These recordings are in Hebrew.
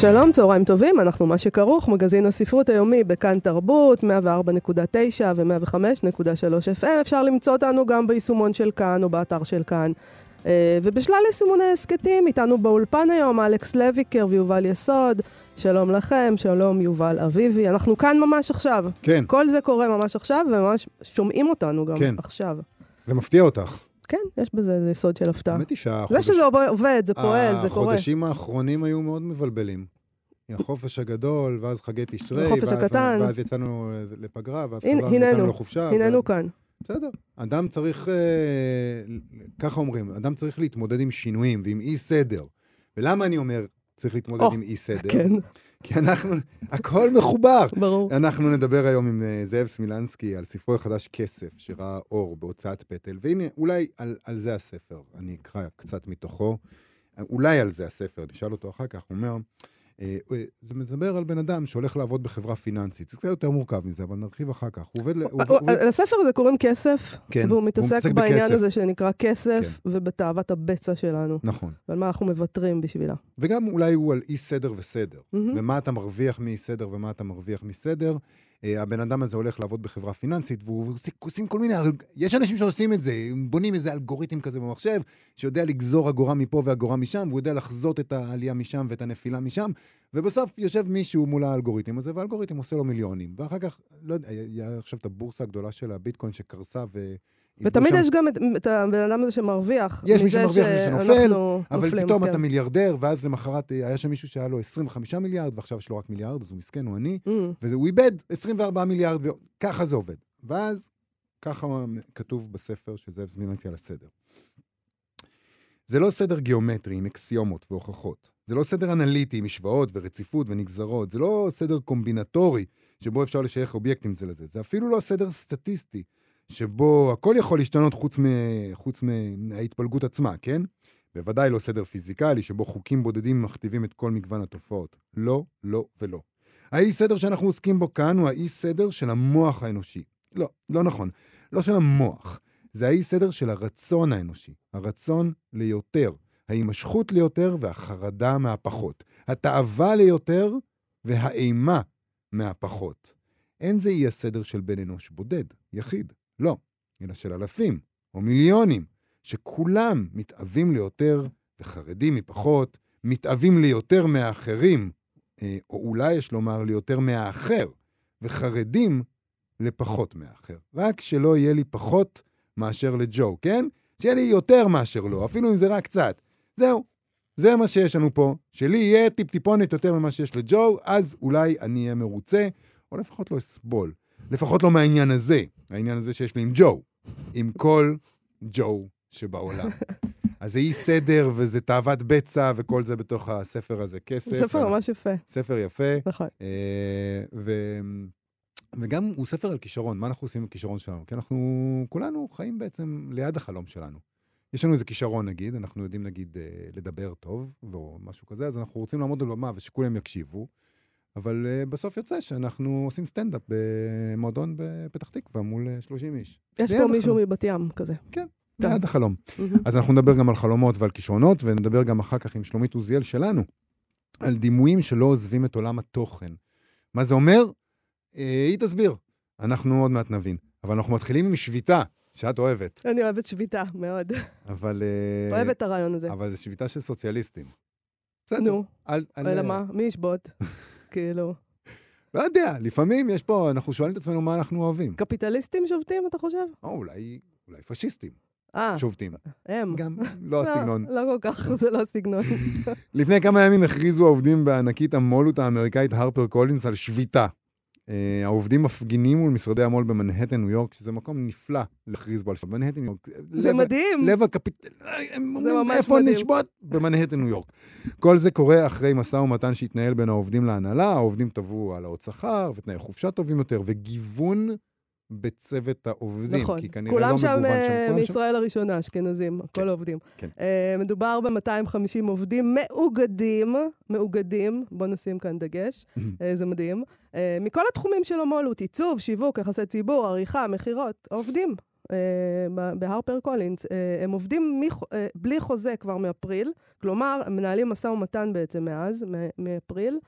שלום, צהריים טובים, אנחנו מה שכרוך, מגזין הספרות היומי בכאן תרבות, 104.9 ו-105.3 FM. אפשר למצוא אותנו גם ביישומון של כאן או באתר של כאן. אה, ובשלל יישומוני הסכתים, איתנו באולפן היום אלכס לויקר ויובל יסוד. שלום לכם, שלום יובל אביבי. אנחנו כאן ממש עכשיו. כן. כל זה קורה ממש עכשיו, וממש שומעים אותנו גם כן. עכשיו. זה מפתיע אותך. כן, יש בזה איזה יסוד של הפתעה. האמת היא זה שהחודש... שזה עובד, זה פועל, זה קורה. החודשים האחרונים היו מאוד מבלבלים. החופש הגדול, ואז חגי תשרי, החופש ואז- הקטן. ואז יצאנו לפגרה, ואז הנה, חזרנו, יצאנו לחופשה. הננו ואז- כאן. בסדר. אדם צריך, אה, ככה אומרים, אדם צריך להתמודד עם שינויים ועם אי סדר. ולמה אני אומר צריך להתמודד או, עם אי סדר? כן, כי אנחנו, הכל מחובר. ברור. אנחנו נדבר היום עם אה, זאב סמילנסקי על ספרו החדש כסף, שראה אור בהוצאת פטל, והנה, אולי על, על זה הספר, אני אקרא קצת מתוכו, אולי על זה הספר, נשאל אותו אחר כך, הוא אומר, אה, אה, זה מדבר על בן אדם שהולך לעבוד בחברה פיננסית, זה קצת יותר מורכב מזה, אבל נרחיב אחר כך. הוא עובד, הוא, לספר הזה קוראים כסף, כן, והוא מתעסק בעניין בכסף. הזה שנקרא כסף, ובתאוות הבצע שלנו, נכון. ועל מה אנחנו מוותרים בשבילה. וגם אולי הוא על אי סדר וסדר. ומה אתה מרוויח מאי סדר ומה אתה מרוויח מסדר. אה, הבן אדם הזה הולך לעבוד בחברה פיננסית, והוא עושה- עושים כל מיני... יש אנשים שעושים את זה, הם בונים איזה אלגוריתם כזה במחשב, שיודע לגזור אגורה מפה ואגורה משם, והוא יודע לחזות את העלייה משם ואת הנפילה משם, ובסוף יושב מישהו מול האלגוריתם הזה, והאלגוריתם עושה לו מיליונים. ואחר כך, לא יודע, היה עכשיו את הבורסה הגדולה של הביטקוין שקרסה, ו... ותמיד שם- יש גם את, את הבן אדם הזה שמרוויח. יש מי שמרוויח, מי שנופל, אבל פתאום כן. אתה מיליארדר, ואז למחרת אה, היה שם מישהו שהיה לו 25 מיליארד, ועכשיו יש לו רק מיליארד, אז הוא מסכן, הוא עני, Mm. והוא איבד 24 מיליארד, ככה זה עובד. ואז, ככה כתוב בספר של זאב זמילנסקי על הסדר. זה לא סדר גיאומטרי עם אקסיומות והוכחות. זה לא סדר אנליטי עם משוואות ורציפות ונגזרות. זה לא סדר קומבינטורי שבו אפשר לשייך אובייקטים זה לזה. זה אפילו לא סדר סטטיסטי, שבו הכל יכול להשתנות חוץ, מ... חוץ מההתפלגות עצמה, כן? בוודאי לא סדר פיזיקלי, שבו חוקים בודדים מכתיבים את כל מגוון התופעות. לא, לא ולא. האי סדר שאנחנו עוסקים בו כאן הוא האי סדר של המוח האנושי. לא, לא נכון. לא של המוח. זה האי סדר של הרצון האנושי. הרצון ליותר. ההימשכות ליותר והחרדה מהפחות. התאווה ליותר והאימה מהפחות. אין זה אי הסדר של בן אנוש בודד, יחיד. לא. אלא של אלפים או מיליונים, שכולם מתאווים ליותר וחרדים מפחות, מתאווים ליותר מהאחרים, אה, או אולי יש לומר ליותר מהאחר, וחרדים לפחות מהאחר. רק שלא יהיה לי פחות מאשר לג'ו, כן? שיהיה לי יותר מאשר לו, אפילו אם זה רק קצת. זהו, זה מה שיש לנו פה. שלי יהיה טיפ-טיפונת יותר ממה שיש לג'ו, אז אולי אני אהיה מרוצה, או לפחות לא אסבול. לפחות לא מהעניין הזה, העניין הזה שיש לי עם ג'ו. עם כל ג'ו שבעולם. אז זה אי סדר, וזה תאוות בצע, וכל זה בתוך הספר הזה. כסף. ספר ממש יפה, ספר יפה. נכון. אה, ו... וגם הוא ספר על כישרון, מה אנחנו עושים עם הכישרון שלנו? כי אנחנו כולנו חיים בעצם ליד החלום שלנו. יש לנו איזה כישרון נגיד, אנחנו יודעים נגיד אה, לדבר טוב, או משהו כזה, אז אנחנו רוצים לעמוד על במה ושכולם יקשיבו, אבל אה, בסוף יוצא שאנחנו עושים סטנדאפ במועדון בפתח תקווה מול אה, 30 איש. יש פה מישהו. מבת ים כזה. ליד החלום. אז אנחנו נדבר גם על חלומות ועל כישרונות, ונדבר גם אחר כך עם שלומית עוזיאל שלנו, על דימויים שלא עוזבים את עולם התוכן. מה זה אומר? אה, היא תסביר. אנחנו עוד מעט נבין. אבל אנחנו מתחילים עם שביתה, שאת אוהבת. אני אוהבת שביתה, מאוד. אבל... אה, אוהבת את הרעיון הזה. אבל זו שביתה של סוציאליסטים. בסדר. נו, אל, אל, אלא מה? מי ישבות? כאילו, לא יודע, לפעמים יש פה, אנחנו שואלים את עצמנו מה אנחנו אוהבים. קפיטליסטים שובתים, אתה חושב? או אולי, אולי פשיסטים אה, שובתים. הם. גם לא הסגנון. לא כל כך, זה לא הסגנון. לפני כמה ימים הכריזו העובדים בענקית המו"לות האמריקאית הרפר קולינס על שביתה. אה, העובדים מפגינים מול משרדי המו"ל במנהטן, ניו יורק, שזה מקום נפלא להכריז בו על שביתה. מנהטן, ניו יורק. זה לב- מדהים. לב הקפיט... הם אומרים, ממש איפה מדהים. נשבות? במנהטן, ניו יורק. כל זה קורה אחרי משא ומתן שהתנהל בין העובדים להנהלה, העובדים תבעו העלאות שכר ותנאי חופשה טובים יותר, וגיוון בצוות העובדים, נכון. כי כנראה לא מגוון אה, שם. כולם שם- מישראל הראשונה, אשכנזים, כל העובדים. כן. אה, מדובר ב-250 עובדים מאוגדים, מאוגדים, בואו נשים כאן דגש, אה, זה מדהים, אה, מכל התחומים של המו"לות, עיצוב, שיווק, יחסי ציבור, עריכה, מכירות, עובדים. בהרפר קולינס. הם עובדים מח- בלי חוזה כבר מאפריל, כלומר, הם מנהלים משא ומתן בעצם מאז, מאפריל,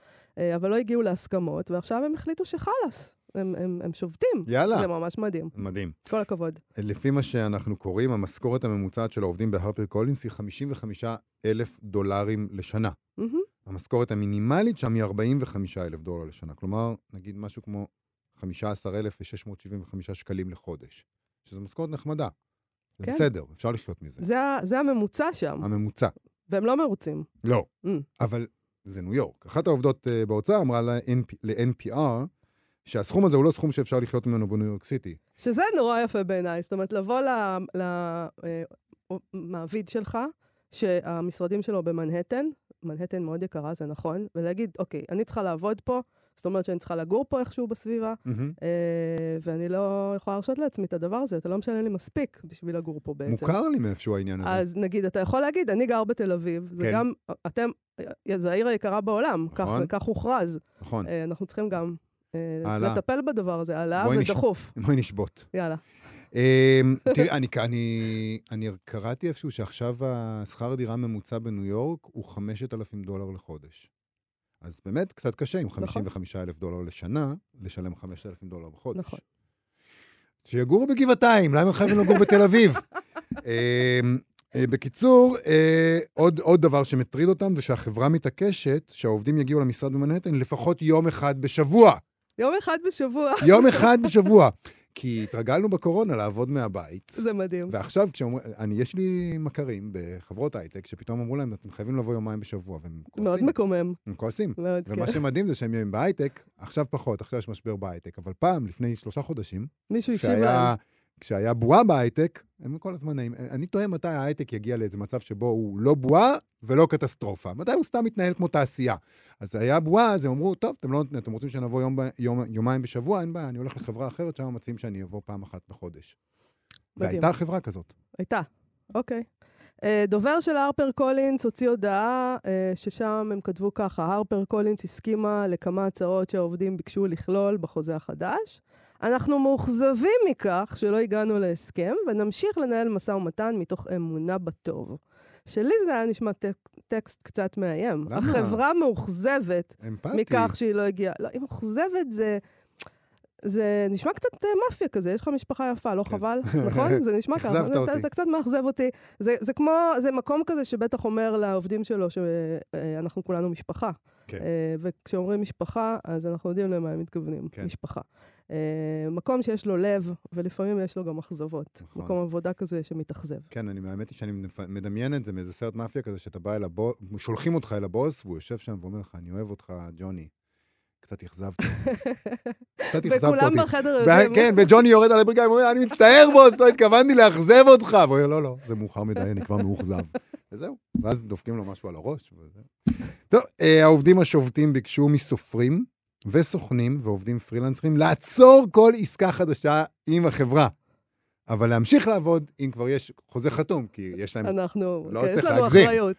אבל לא הגיעו להסכמות, ועכשיו הם החליטו שחלאס, הם, הם, הם שובתים. יאללה. זה ממש מדהים. מדהים. כל הכבוד. לפי מה שאנחנו קוראים, המשכורת הממוצעת של העובדים בהרפר קולינס היא 55 אלף דולרים לשנה. מהמם. המשכורת המינימלית שם היא 45 אלף דולר לשנה. כלומר, נגיד משהו כמו 15,675 שקלים לחודש. שזו משכורת נחמדה. זה כן. בסדר, אפשר לחיות מזה. זה, זה הממוצע שם, הממוצע. והם לא מרוצים. לא. Mm. אבל זה ניו יורק. אחת העובדות uh, באוצר אמרה ל-NP- ל-NPR שהסכום הזה הוא לא סכום שאפשר לחיות ממנו בניו יורק סיטי. שזה נורא יפה בעיניי. זאת אומרת, לבוא למעביד שלך, שהמשרדים שלו במנהטן, מנהטן מאוד יקרה, זה נכון, ולהגיד, אוקיי, אני צריכה לעבוד פה, זאת אומרת שאני צריכה לגור פה איכשהו בסביבה, אה, ואני לא יכולה להרשות לעצמי את הדבר הזה, אתה לא משלם לי מספיק בשביל לגור פה בעצם. מוכר לי מאיפשהו העניין הזה. אז נגיד, אתה יכול להגיד, אני גר בתל אביב, זה כן. גם, אתם, זו העיר היקרה בעולם, כך, נכון. כך הוכרז. נכון. אה, אנחנו צריכים גם אה. לטפל בדבר הזה, העלאה ודחוף. בואי נשבות. יאללה. אמ, תראי, אני, אני, אני קראתי איפשהו שעכשיו השכר דירה הממוצע בניו יורק הוא 5,000 דולר לחודש. אז באמת קצת קשה עם 55,000 דולר לשנה, לשלם 5,000 דולר בחודש. נכון. שיגורו בגבעתיים, למה הם חייבים לגור בתל אביב? אמ, אה, בקיצור, אה, עוד, עוד דבר שמטריד אותם זה שהחברה מתעקשת שהעובדים יגיעו למשרד במנהטן לפחות יום אחד בשבוע. יום אחד בשבוע, יום אחד בשבוע. כי התרגלנו בקורונה לעבוד מהבית. זה מדהים. ועכשיו, כשאומרים, אני, יש לי מכרים בחברות הייטק, שפתאום אמרו להם, אתם חייבים לבוא יומיים בשבוע, והם מאוד כועסים. מקומם. הם כועסים. מאוד, כן. ומה שמדהים זה שהם בהייטק, עכשיו פחות, עכשיו יש משבר בהייטק, אבל פעם, לפני שלושה חודשים, מישהו הקשיב להם. כשהיה בועה בהייטק, הם כל הזמן נעים. אני תוהה מתי ההייטק יגיע לאיזה מצב שבו הוא לא בועה ולא קטסטרופה. מתי הוא סתם מתנהל כמו תעשייה. אז היה בועה, אז הם אמרו, טוב, אתם, לא, אתם רוצים שנבוא יום, יום, יומיים בשבוע, אין בעיה, אני הולך לחברה אחרת, שם מציעים שאני אבוא פעם אחת בחודש. והייתה חברה כזאת. הייתה, אוקיי. אה, דובר של הרפר קולינס הוציא הודעה אה, ששם הם כתבו ככה, הרפר קולינס הסכימה לכמה הצעות שהעובדים ביקשו לכלול בחוזה החדש. אנחנו מאוכזבים מכך שלא הגענו להסכם, ונמשיך לנהל משא ומתן מתוך אמונה בטוב. שלי זה היה נשמע טק, טקסט קצת מאיים. למה? החברה מאוכזבת אמפתי. מכך שהיא לא הגיעה. לא, היא מאוכזבת זה... זה נשמע קצת אה, מאפיה כזה, יש לך משפחה יפה, לא כן. חבל? נכון? זה נשמע ככה. אכזבת אתה- אותי. אתה קצת מאכזב אותי. זה, זה כמו, זה מקום כזה שבטח אומר לעובדים שלו שאנחנו כולנו משפחה. כן. אה, וכשאומרים משפחה, אז אנחנו יודעים למה הם מתכוונים, כן. משפחה. אה, מקום שיש לו לב, ולפעמים יש לו גם אכזבות. נכון. מקום עבודה כזה שמתאכזב. כן, אני, האמת היא שאני מדמיין את זה מאיזה סרט מאפיה כזה, שאתה בא אל הבוס, שולחים אותך אל הבוס, והוא יושב שם ואומר לך, אני אוהב אותך, ג'וני. קצת אכזבת אותי. קצת אכזבת אותי. וכולם בחדר יודעים. כן, וג'וני יורד על הברכיים ואומר, אני מצטער, בוס, לא התכוונתי לאכזב אותך. והוא אומר, לא, לא, זה מאוחר מדי, אני כבר מאוכזב. וזהו. ואז דופקים לו משהו על הראש. וזהו. טוב, אה, העובדים השובתים ביקשו מסופרים וסוכנים ועובדים פרילנסרים לעצור כל עסקה חדשה עם החברה. אבל להמשיך לעבוד אם כבר יש חוזה חתום, כי יש להם, אנחנו, לא כן, יש צריך לנו להגזים. אחריות.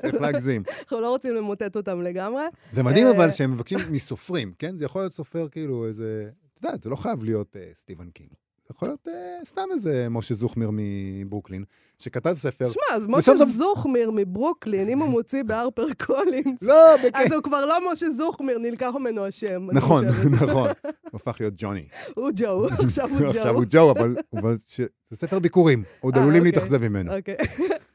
צריך להגזים. אנחנו לא רוצים למוטט אותם לגמרי. זה מדהים אה, אבל שהם מבקשים מסופרים, כן? זה יכול להיות סופר כאילו איזה... את יודעת, זה לא חייב להיות אה, סטיבן קינג. זה יכול להיות אה, סתם איזה משה זוכמיר מברוקלין, שכתב ספר. שמע, אז משה בסוף זוכמיר מברוקלין, אם הוא מוציא בהרפר קולינס, לא, בכיף. אז הוא כבר לא משה זוכמיר, נלקח ממנו השם. נכון. נכון. הוא הפך להיות ג'וני. הוא ג'ו, עכשיו הוא עכשיו ג'ו. הוא ג'ו, אבל אבל ש- זה ספר ביקורים. עוד אה, עלולים אוקיי. להתאכזב ממנו. אוקיי.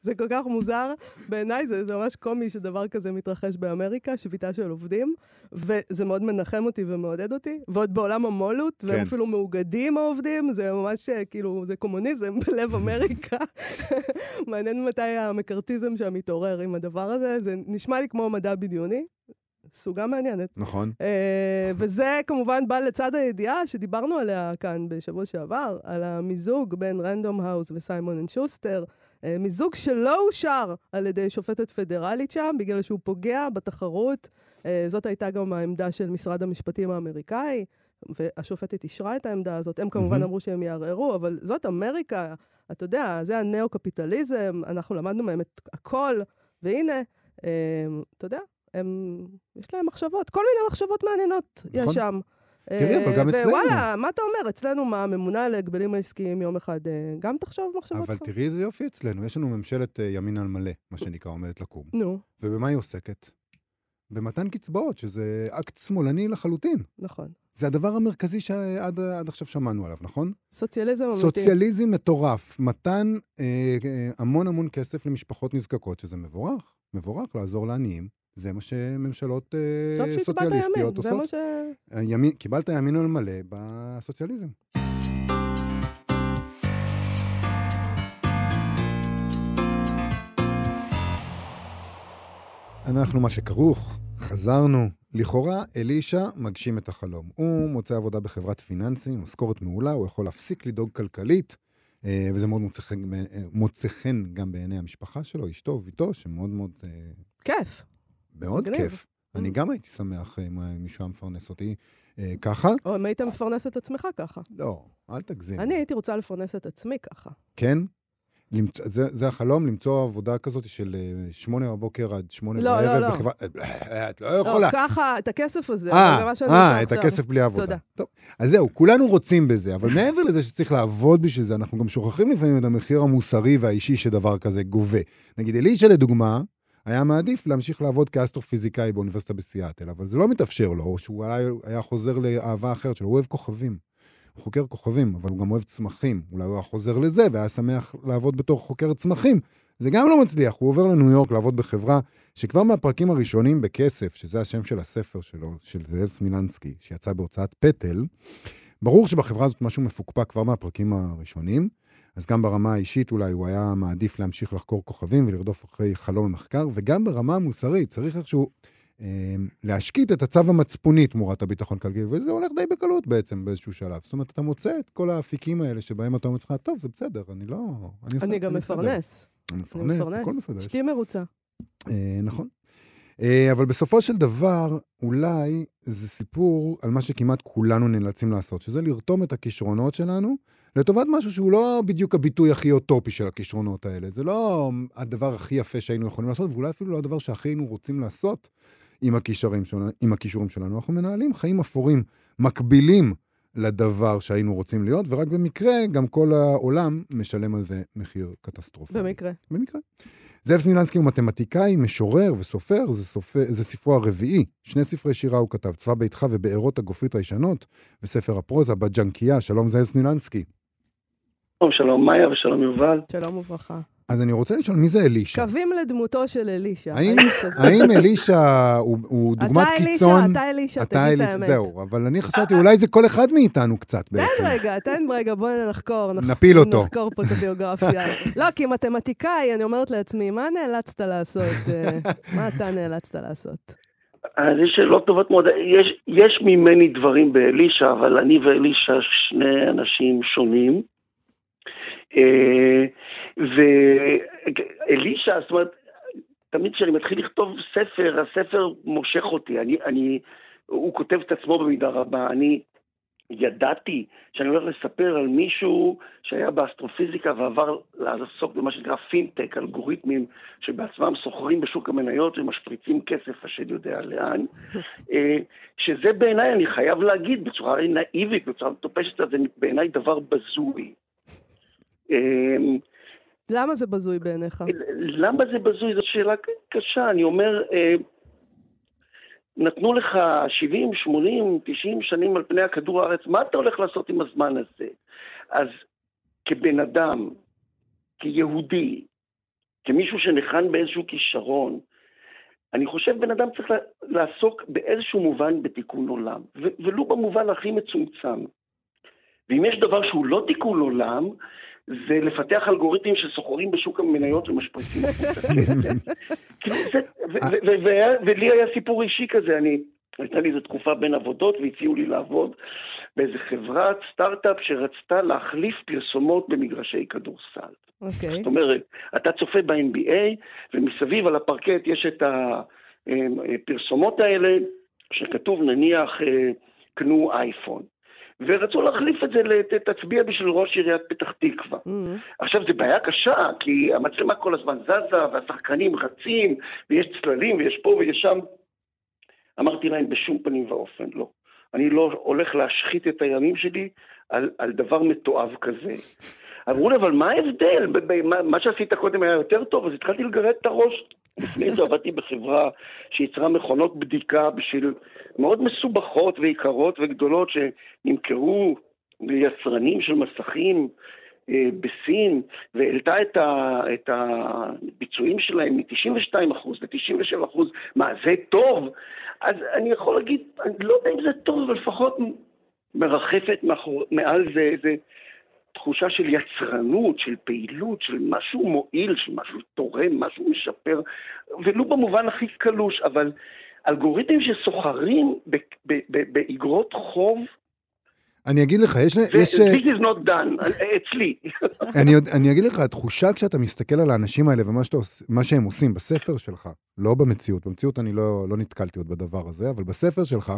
זה כל כך מוזר. בעיניי זה, זה ממש קומי שדבר כזה מתרחש באמריקה, שביתה של עובדים, וזה מאוד מנחם אותי ומעודד אותי. ועוד בעולם המו"לות, והם כן. אפילו מאוגדים העובדים, זה ממש אה, כאילו, זה קומוניזם בלב אמריקה. מעניין מתי המקארתיזם שם מתעורר עם הדבר הזה. זה נשמע לי כמו מדע בדיוני. סוגה מעניינת. נכון. אה, וזה כמובן בא לצד הידיעה שדיברנו עליה כאן בשבוע שעבר, על המיזוג בין רנדום האוס וסיימון אנד שוסטר, אה, מיזוג שלא אושר על ידי שופטת פדרלית שם, בגלל שהוא פוגע בתחרות. אה, זאת הייתה גם העמדה של משרד המשפטים האמריקאי. והשופטת אישרה את העמדה הזאת. הם כמובן אמ-הם. אמרו שהם יערערו, אבל זאת אמריקה, אתה יודע, זה הנאו-קפיטליזם, אנחנו למדנו מהם את הכל, והנה, אה, אתה יודע, הם, יש להם מחשבות, כל מיני מחשבות מעניינות נכון. יש שם. תראי, אבל אה, גם אצלנו. ווואלה, מה אתה אומר? אצלנו מה, הממונה על ההגבלים העסקיים יום אחד, אה, גם תחשוב מחשבות אבל. תראי איזה יופי אצלנו, יש לנו ממשלת אה, ימין על מלא, מה שנקרא, עומדת לקום. נו, ובמה היא עוסקת? במתן קצבאות, שזה אקט שמאלני לחלוטין. נכון. זה הדבר המרכזי שעד עד עכשיו שמענו עליו, נכון? סוציאליזם אמיתי. סוציאליזם מטורף, מתן אה, אה, המון המון כסף למשפחות נזקקות, שזה מבורך, מבורך לעזור לעניים. זה מה שממשלות אה, טוב שהצבעת סוציאליסטיות ימין, זה מה עושות. ש... הימין, קיבלת ימין על מלא בסוציאליזם. אנחנו מה שכרוך, חזרנו. לכאורה, אלישע מגשים את החלום. הוא מוצא עבודה בחברת פיננסים, משכורת מעולה, הוא יכול להפסיק לדאוג כלכלית, אה, וזה מאוד מוצא חן, אה, מוצא חן גם בעיני המשפחה שלו, אשתו וביתו, שמאוד מאוד, אה, כיף. מאוד מגניב. כיף. אני גם הייתי שמח אם מישהו היה מפרנס אותי אה, ככה. או אם היית מפרנס את עצמך ככה. לא, אל תגזים. אני הייתי רוצה לפרנס את עצמי ככה. כן? למצוא, זה, זה החלום, למצוא עבודה כזאת של אה, שמונה בבוקר עד שמונה לא, בערב לא, לא. בחברה... אה, את לא לא, יכולה. ככה, את הכסף הזה, אה, זה מה שאני עושה אה, עכשיו. את הכסף בלי עבודה. תודה. טוב, אז זהו, כולנו רוצים בזה, אבל מעבר לזה שצריך לעבוד בשביל זה, אנחנו גם שוכחים לפעמים את המחיר המוסרי והאישי שדבר כזה גובה. נגיד, אלישע, לדוגמה, היה מעדיף להמשיך לעבוד כאסטרופיזיקאי באוניברסיטה בסיאטל, אבל זה לא מתאפשר לו, או שהוא היה, היה חוזר לאהבה אחרת שלו, הוא אוהב כוכבים. חוקר כוכבים, אבל הוא גם אוהב צמחים. אולי הוא היה חוזר לזה והיה שמח לעבוד בתור חוקר צמחים. זה גם לא מצליח, הוא עובר לניו יורק לעבוד בחברה שכבר מהפרקים הראשונים בכסף, שזה השם של הספר שלו, של זאב סמילנסקי, שיצא בהוצאת פטל, ברור שבחברה הזאת משהו מפוקפק כבר מהפרקים הראשונים, אז גם ברמה האישית אולי הוא היה מעדיף להמשיך לחקור כוכבים ולרדוף אחרי חלום המחקר, וגם ברמה המוסרית צריך איכשהו להשקיט את הצו המצפוני תמורת הביטחון כלכלי, וזה הולך די בקלות בעצם באיזשהו שלב. זאת אומרת, אתה מוצא את כל האפיקים האלה שבהם אתה אומר לעצמך, טוב, זה בסדר, אני לא... אני, אני גם בסדר." מפרנס. אני מפרנס, הכל. יש אשתי מרוצה. אה, נכון. אה, אבל בסופו של דבר, אולי זה סיפור על מה שכמעט כולנו נאלצים לעשות, שזה לרתום את הכישרונות שלנו לטובת משהו שהוא לא בדיוק הביטוי הכי אוטופי של הכישרונות האלה. זה לא הדבר הכי יפה שהיינו יכולים לעשות, ואולי אפילו לא הדבר שהכי היינו רוצים לעשות עם הכישורים שלנו. עם הכישורים שלנו. אנחנו מנהלים חיים אפורים מקבילים לדבר שהיינו רוצים להיות, ורק במקרה גם כל העולם משלם על זה מחיר קטסטרופלי. במקרה. במקרה. זאב סמילנסקי הוא מתמטיקאי, משורר וסופר, זה, סופר, זה ספרו הרביעי. שני ספרי שירה הוא כתב, צבא ביתך ובארות הגופרית הישנות, וספר הפרוזה, בג'נקייה. שלום זאב סמילנסקי. שלום, שלום מאיה ושלום יובל. שלום וברכה. אז אני רוצה לשאול, מי זה אלישע? קווים לדמותו של אלישע. האם. האם אלישע הוא, הוא דוגמת אתה קיצון? אלישע, אתה אלישע, תגיד את אלישע, האמת. זהו, אבל אני חשבתי, אולי זה כל אחד מאיתנו קצת תן בעצם. רגע, תן רגע, בוא נחקור. נח- נפיל אותו. נחקור פה את הביוגרפיה. לא, כי מתמטיקאי, אני אומרת לעצמי, מה נאלצת לעשות? אה, מה אתה נאלצת לעשות? אז יש שאלות טובות מאוד. יש, יש ממני דברים באלישע, אבל אני ואלישע שני אנשים שונים. אה, ואלישע, זאת אומרת, תמיד כשאני מתחיל לכתוב ספר, הספר מושך אותי. אני, אני, הוא כותב את עצמו במידה רבה. אני ידעתי שאני הולך לספר על מישהו שהיה באסטרופיזיקה ועבר לעסוק במה שנקרא פינטק, אלגוריתמים שבעצמם סוחרים בשוק המניות ומשפריצים כסף, השד יודע לאן. אה, שזה בעיניי, אני חייב להגיד, בצורה נאיבית, בצורה מטופשת, זה בעיניי דבר בזוי. אה, למה זה בזוי בעיניך? למה זה בזוי? זאת שאלה קשה. אני אומר, אה, נתנו לך 70, 80, 90 שנים על פני הכדור הארץ, מה אתה הולך לעשות עם הזמן הזה? אז כבן אדם, כיהודי, כמישהו שניחן באיזשהו כישרון, אני חושב בן אדם צריך לעסוק באיזשהו מובן בתיקון עולם, ולו במובן הכי מצומצם. ואם יש דבר שהוא לא תיקון עולם, זה לפתח אלגוריתמים שסוחרים בשוק המניות ומשפריצים כאילו ולי היה סיפור אישי כזה, אני, הייתה לי איזו תקופה בין עבודות והציעו לי לעבוד באיזה חברת סטארט-אפ שרצתה להחליף פרסומות במגרשי כדורסל. אוקיי. זאת אומרת, אתה צופה ב-NBA, ומסביב על הפרקט יש את הפרסומות האלה, שכתוב נניח קנו אייפון. ורצו להחליף את זה לתצביע בשביל ראש עיריית פתח תקווה. Mm. עכשיו, זו בעיה קשה, כי המצלמה כל הזמן זזה, והשחקנים רצים, ויש צללים, ויש פה ויש שם. אמרתי להם, בשום פנים ואופן לא. אני לא הולך להשחית את הימים שלי על, על דבר מתועב כזה. אמרו לי, אבל מה ההבדל? מה, שעשית קודם היה יותר טוב, אז התחלתי לגרד את הראש. לפני זה עבדתי בחברה שייצרה מכונות בדיקה בשביל מאוד מסובכות ויקרות וגדולות שנמכרו ליצרנים של מסכים אה, בסין, והעלתה את, ה, את הביצועים שלהם מ-92% ל-97%. מה, זה טוב? אז אני יכול להגיד, אני לא יודע אם זה טוב, אבל לפחות מרחפת מאחור, מעל זה איזה תחושה של יצרנות, של פעילות, של משהו מועיל, של משהו תורם, משהו משפר, ולו במובן הכי קלוש, אבל אלגוריתמים שסוחרים באגרות חוב, אני אגיד לך, יש... זה- יש this is not done, אצלי. אני, אני אגיד לך, התחושה כשאתה מסתכל על האנשים האלה ומה שאתה, שהם עושים בספר שלך, לא במציאות, במציאות אני לא, לא נתקלתי עוד בדבר הזה, אבל בספר שלך,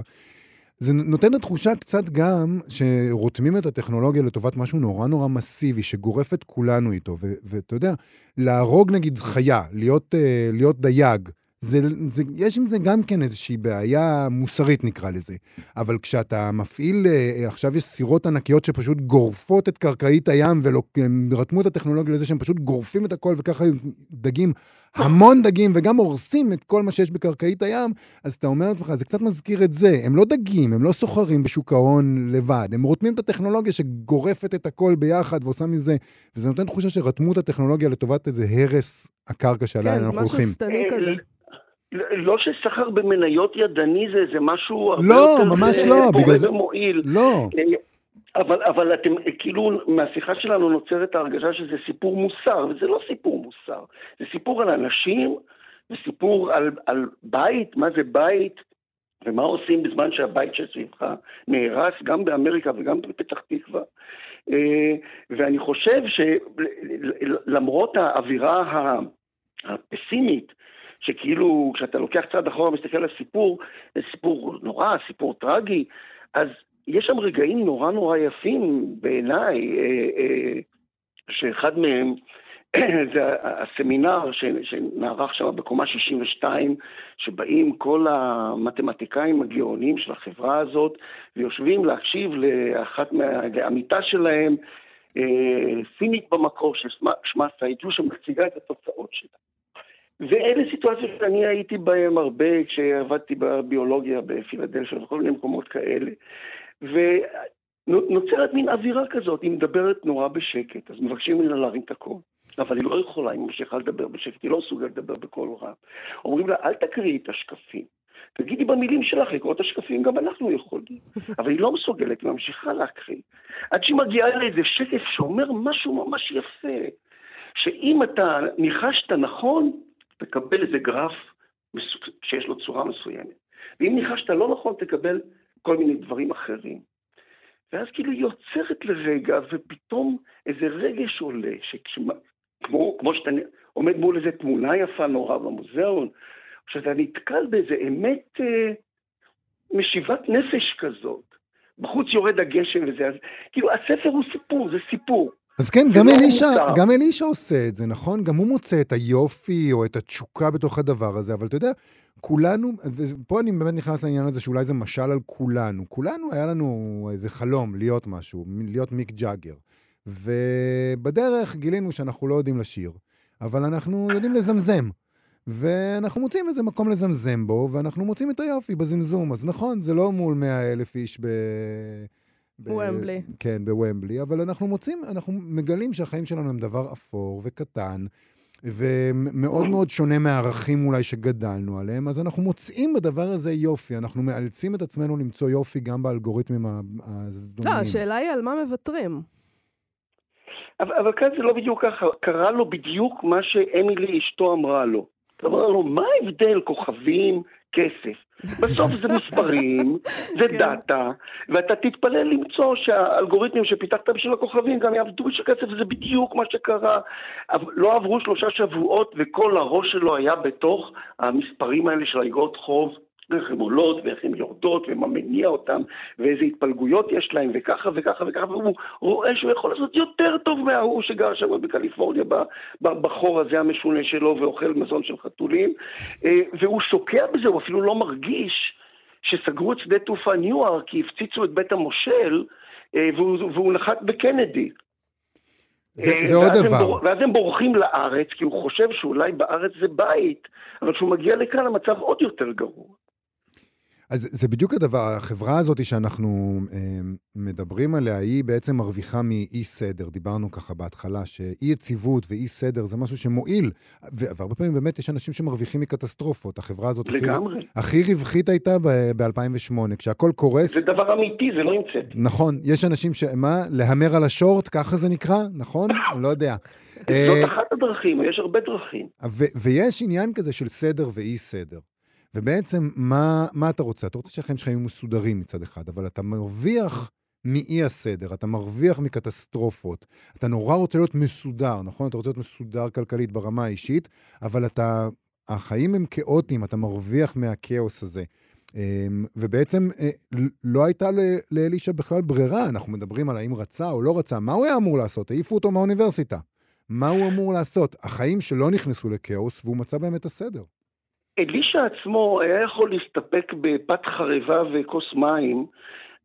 זה נותן לתחושה קצת גם שרותמים את הטכנולוגיה לטובת משהו נורא נורא מסיבי, שגורף את כולנו איתו. ואתה יודע, להרוג נגיד חיה, להיות, אה, להיות דייג, זה, זה, יש עם זה גם כן איזושהי בעיה מוסרית נקרא לזה. אבל כשאתה מפעיל, אה, עכשיו יש סירות ענקיות שפשוט גורפות את קרקעית הים, והם רתמו את הטכנולוגיה לזה שהם פשוט גורפים את הכל, וככה דגים, המון דגים, וגם הורסים את כל מה שיש בקרקעית הים, אז אתה אומר לעצמך, זה קצת מזכיר את זה. הם לא דגים, הם לא סוחרים בשוק ההון לבד, הם רותמים את הטכנולוגיה שגורפת את הכל ביחד ועושה מזה, וזה נותן תחושה שרתמו את הטכנולוגיה לטובת איזה הרס הקרקע שעליה כן, אנחנו משהו הולכים. שטני כזה. לא שסחר במניות ידני זה, זה משהו הרבה לא, יותר ממש אה, לא, פורה בגלל זה- ומועיל. לא. אה, אבל, אבל אתם, כאילו, מהשיחה שלנו נוצרת ההרגשה שזה סיפור מוסר, וזה לא סיפור מוסר. זה סיפור על אנשים, זה סיפור על, על בית, מה זה בית, ומה עושים בזמן שהבית שסביבך נהרס, גם באמריקה וגם בפתח תקווה. אה, ואני חושב שלמרות האווירה הפסימית, שכאילו כשאתה לוקח צעד אחורה ומסתכל על הסיפור, זה סיפור נורא, סיפור טרגי, אז יש שם רגעים נורא נורא יפים בעיניי, אה, אה, שאחד מהם זה הסמינר שנערך שם בקומה 62, שבאים כל המתמטיקאים הגאונים של החברה הזאת, ויושבים להקשיב לאחת מה... לעמיתה שלהם, אה, פינית במקור, ששמה סיידלו, שמציגה את התוצאות שלה. ואלה סיטואציות שאני הייתי בהן הרבה כשעבדתי בביולוגיה בפילדלפיה וכל מיני מקומות כאלה. ונוצרת מין אווירה כזאת, היא מדברת נורא בשקט, אז מבקשים ממנה להרים את הקול. אבל היא לא יכולה, היא ממשיכה לדבר בשקט, היא לא מסוגלת לדבר בקול רם. אומרים לה, אל תקריאי את השקפים. תגידי במילים שלך, לקרוא את השקפים גם אנחנו יכולים. אבל היא לא מסוגלת, היא ממשיכה להקריא. עד שהיא מגיעה לאיזה שקף שאומר משהו ממש יפה, שאם אתה ניחשת נכון, תקבל איזה גרף שיש לו צורה מסוימת. ואם ניחשת לא נכון, תקבל כל מיני דברים אחרים. ואז כאילו היא עוצרת לרגע, ופתאום איזה רגש עולה, שכשמה- כמו, שאתה עומד מול איזה תמונה יפה נורא במוזיאון, או שאתה נתקל באיזה אמת אה, משיבת נפש כזאת. בחוץ יורד הגשם וזה, אז כאילו הספר הוא סיפור, זה סיפור. אז כן, גם אלישע. גם אלישע עושה את זה, נכון? גם הוא מוצא את היופי או את התשוקה בתוך הדבר הזה, אבל אתה יודע, כולנו, ופה אני באמת נכנס לעניין הזה שאולי זה משל על כולנו. כולנו, היה לנו איזה חלום להיות משהו, להיות מיק ג'אגר. ובדרך גילינו שאנחנו לא יודעים לשיר, אבל אנחנו יודעים לזמזם. ואנחנו מוצאים איזה מקום לזמזם בו, ואנחנו מוצאים את היופי בזמזום. אז נכון, זה לא מול 100 אלף איש ב... ב- ומבלי. כן, בוומבלי, אבל אנחנו מוצאים, אנחנו מגלים שהחיים שלנו הם דבר אפור וקטן, ומאוד מאוד שונה מהערכים אולי שגדלנו עליהם, אז אנחנו מוצאים בדבר הזה יופי, אנחנו מאלצים את עצמנו למצוא יופי גם באלגוריתמים ה- הזדוניים. לא, השאלה היא על מה מוותרים. אבל, אבל כאן זה לא בדיוק ככה, קרה לו בדיוק מה שאמילי אשתו אמרה לו. אמרה לו, מה ההבדל כוכבים, כסף? בסוף זה מספרים, זה כן. דאטה, ואתה תתפלל למצוא שהאלגוריתמים שפיתחת בשביל הכוכבים גם יעבדו בשביל כסף, וזה בדיוק מה שקרה. לא עברו שלושה שבועות וכל הראש שלו היה בתוך המספרים האלה של האגרות חוב איך הן עולות ואיך הן יורדות ומה מניע אותן ואיזה התפלגויות יש להן וככה וככה וככה והוא רואה שהוא יכול לעשות יותר טוב מההוא שגר שם בקליפורניה בחור הזה המשונה שלו ואוכל מזון של חתולים אה, והוא שוקע בזה, הוא אפילו לא מרגיש שסגרו את שדה תעופה ניוארק כי הפציצו את בית המושל אה, והוא, והוא נחת בקנדי. זה, אה, זה עוד דבר. בור, ואז הם בורחים לארץ, כי הוא חושב שאולי בארץ זה בית, אבל כשהוא מגיע לכאן המצב עוד יותר גרוע. אז זה בדיוק הדבר, החברה הזאת שאנחנו אה, מדברים עליה, היא בעצם מרוויחה מאי סדר. דיברנו ככה בהתחלה, שאי יציבות ואי סדר זה משהו שמועיל, והרבה פעמים באמת יש אנשים שמרוויחים מקטסטרופות. החברה הזאת לגמרי. הכי, הכי רווחית הייתה ב-2008, כשהכל קורס. זה דבר אמיתי, זה לא המצאת. נכון, יש אנשים ש... מה? להמר על השורט, ככה זה נקרא, נכון? לא יודע. זאת אה, אחת הדרכים, יש הרבה דרכים. ויש עניין כזה של סדר ואי סדר. ובעצם, מה, מה אתה רוצה? אתה רוצה שהחיים שלך יהיו מסודרים מצד אחד, אבל אתה מרוויח מאי הסדר, אתה מרוויח מקטסטרופות, אתה נורא רוצה להיות מסודר, נכון? אתה רוצה להיות מסודר כלכלית ברמה האישית, אבל אתה, החיים הם כאוטיים, אתה מרוויח מהכאוס הזה. אמ, ובעצם אה, לא הייתה לאלישע בכלל ברירה, אנחנו מדברים על האם רצה או לא רצה, מה הוא היה אמור לעשות? העיפו אותו מהאוניברסיטה. מה הוא אמור לעשות? החיים שלא נכנסו לכאוס, והוא מצא בהם את הסדר. אלישע עצמו היה יכול להסתפק בפת חרבה וכוס מים,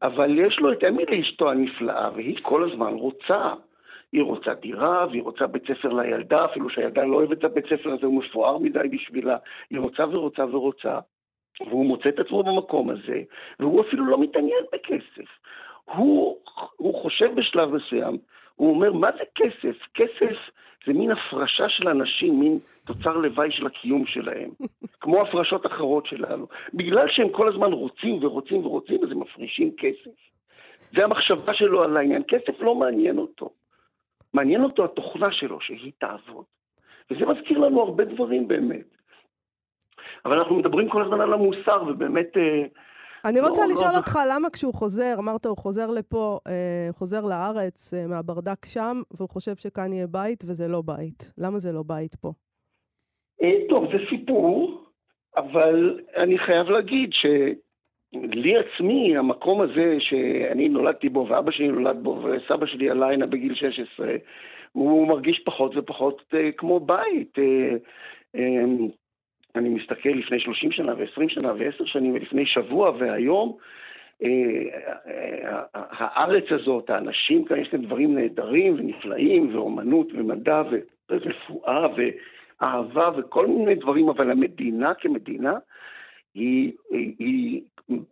אבל יש לו את אמילי אשתו הנפלאה, והיא כל הזמן רוצה. היא רוצה דירה, והיא רוצה בית ספר לילדה, אפילו שהילדה לא אוהבת את הבית ספר הזה, הוא מפואר מדי בשבילה. היא רוצה ורוצה ורוצה, והוא מוצא את עצמו במקום הזה, והוא אפילו לא מתעניין בכסף. הוא, הוא חושב בשלב מסוים, הוא אומר, מה זה כסף? כסף זה מין הפרשה של אנשים, מין תוצר לוואי של הקיום שלהם, כמו הפרשות אחרות שלנו. בגלל שהם כל הזמן רוצים ורוצים ורוצים, אז הם מפרישים כסף. זה המחשבה שלו על העניין. כסף לא מעניין אותו. מעניין אותו התוכנה שלו, שהיא תעבוד. וזה מזכיר לנו הרבה דברים באמת. אבל אנחנו מדברים כל הזמן על המוסר, ובאמת... אה, אני רוצה לא, לשאול לא... אותך, למה כשהוא חוזר, אמרת, הוא חוזר לפה, אה, חוזר לארץ אה, מהברדק שם, והוא חושב שכאן יהיה בית, וזה לא בית. למה זה לא בית פה? אה, טוב, זה סיפור, אבל אני חייב להגיד שלי עצמי, המקום הזה שאני נולדתי בו, ואבא שלי נולד בו, וסבא שלי עלה הנה בגיל 16, הוא מרגיש פחות ופחות אה, כמו בית. אה, אה, אני מסתכל לפני 30 שנה ו-20 שנה ו-10 שנים ולפני שבוע והיום, אה, אה, הארץ הזאת, האנשים כאן, יש להם דברים נהדרים ונפלאים, ואומנות ומדע ורפואה ואהבה וכל מיני דברים, אבל המדינה כמדינה היא, היא, היא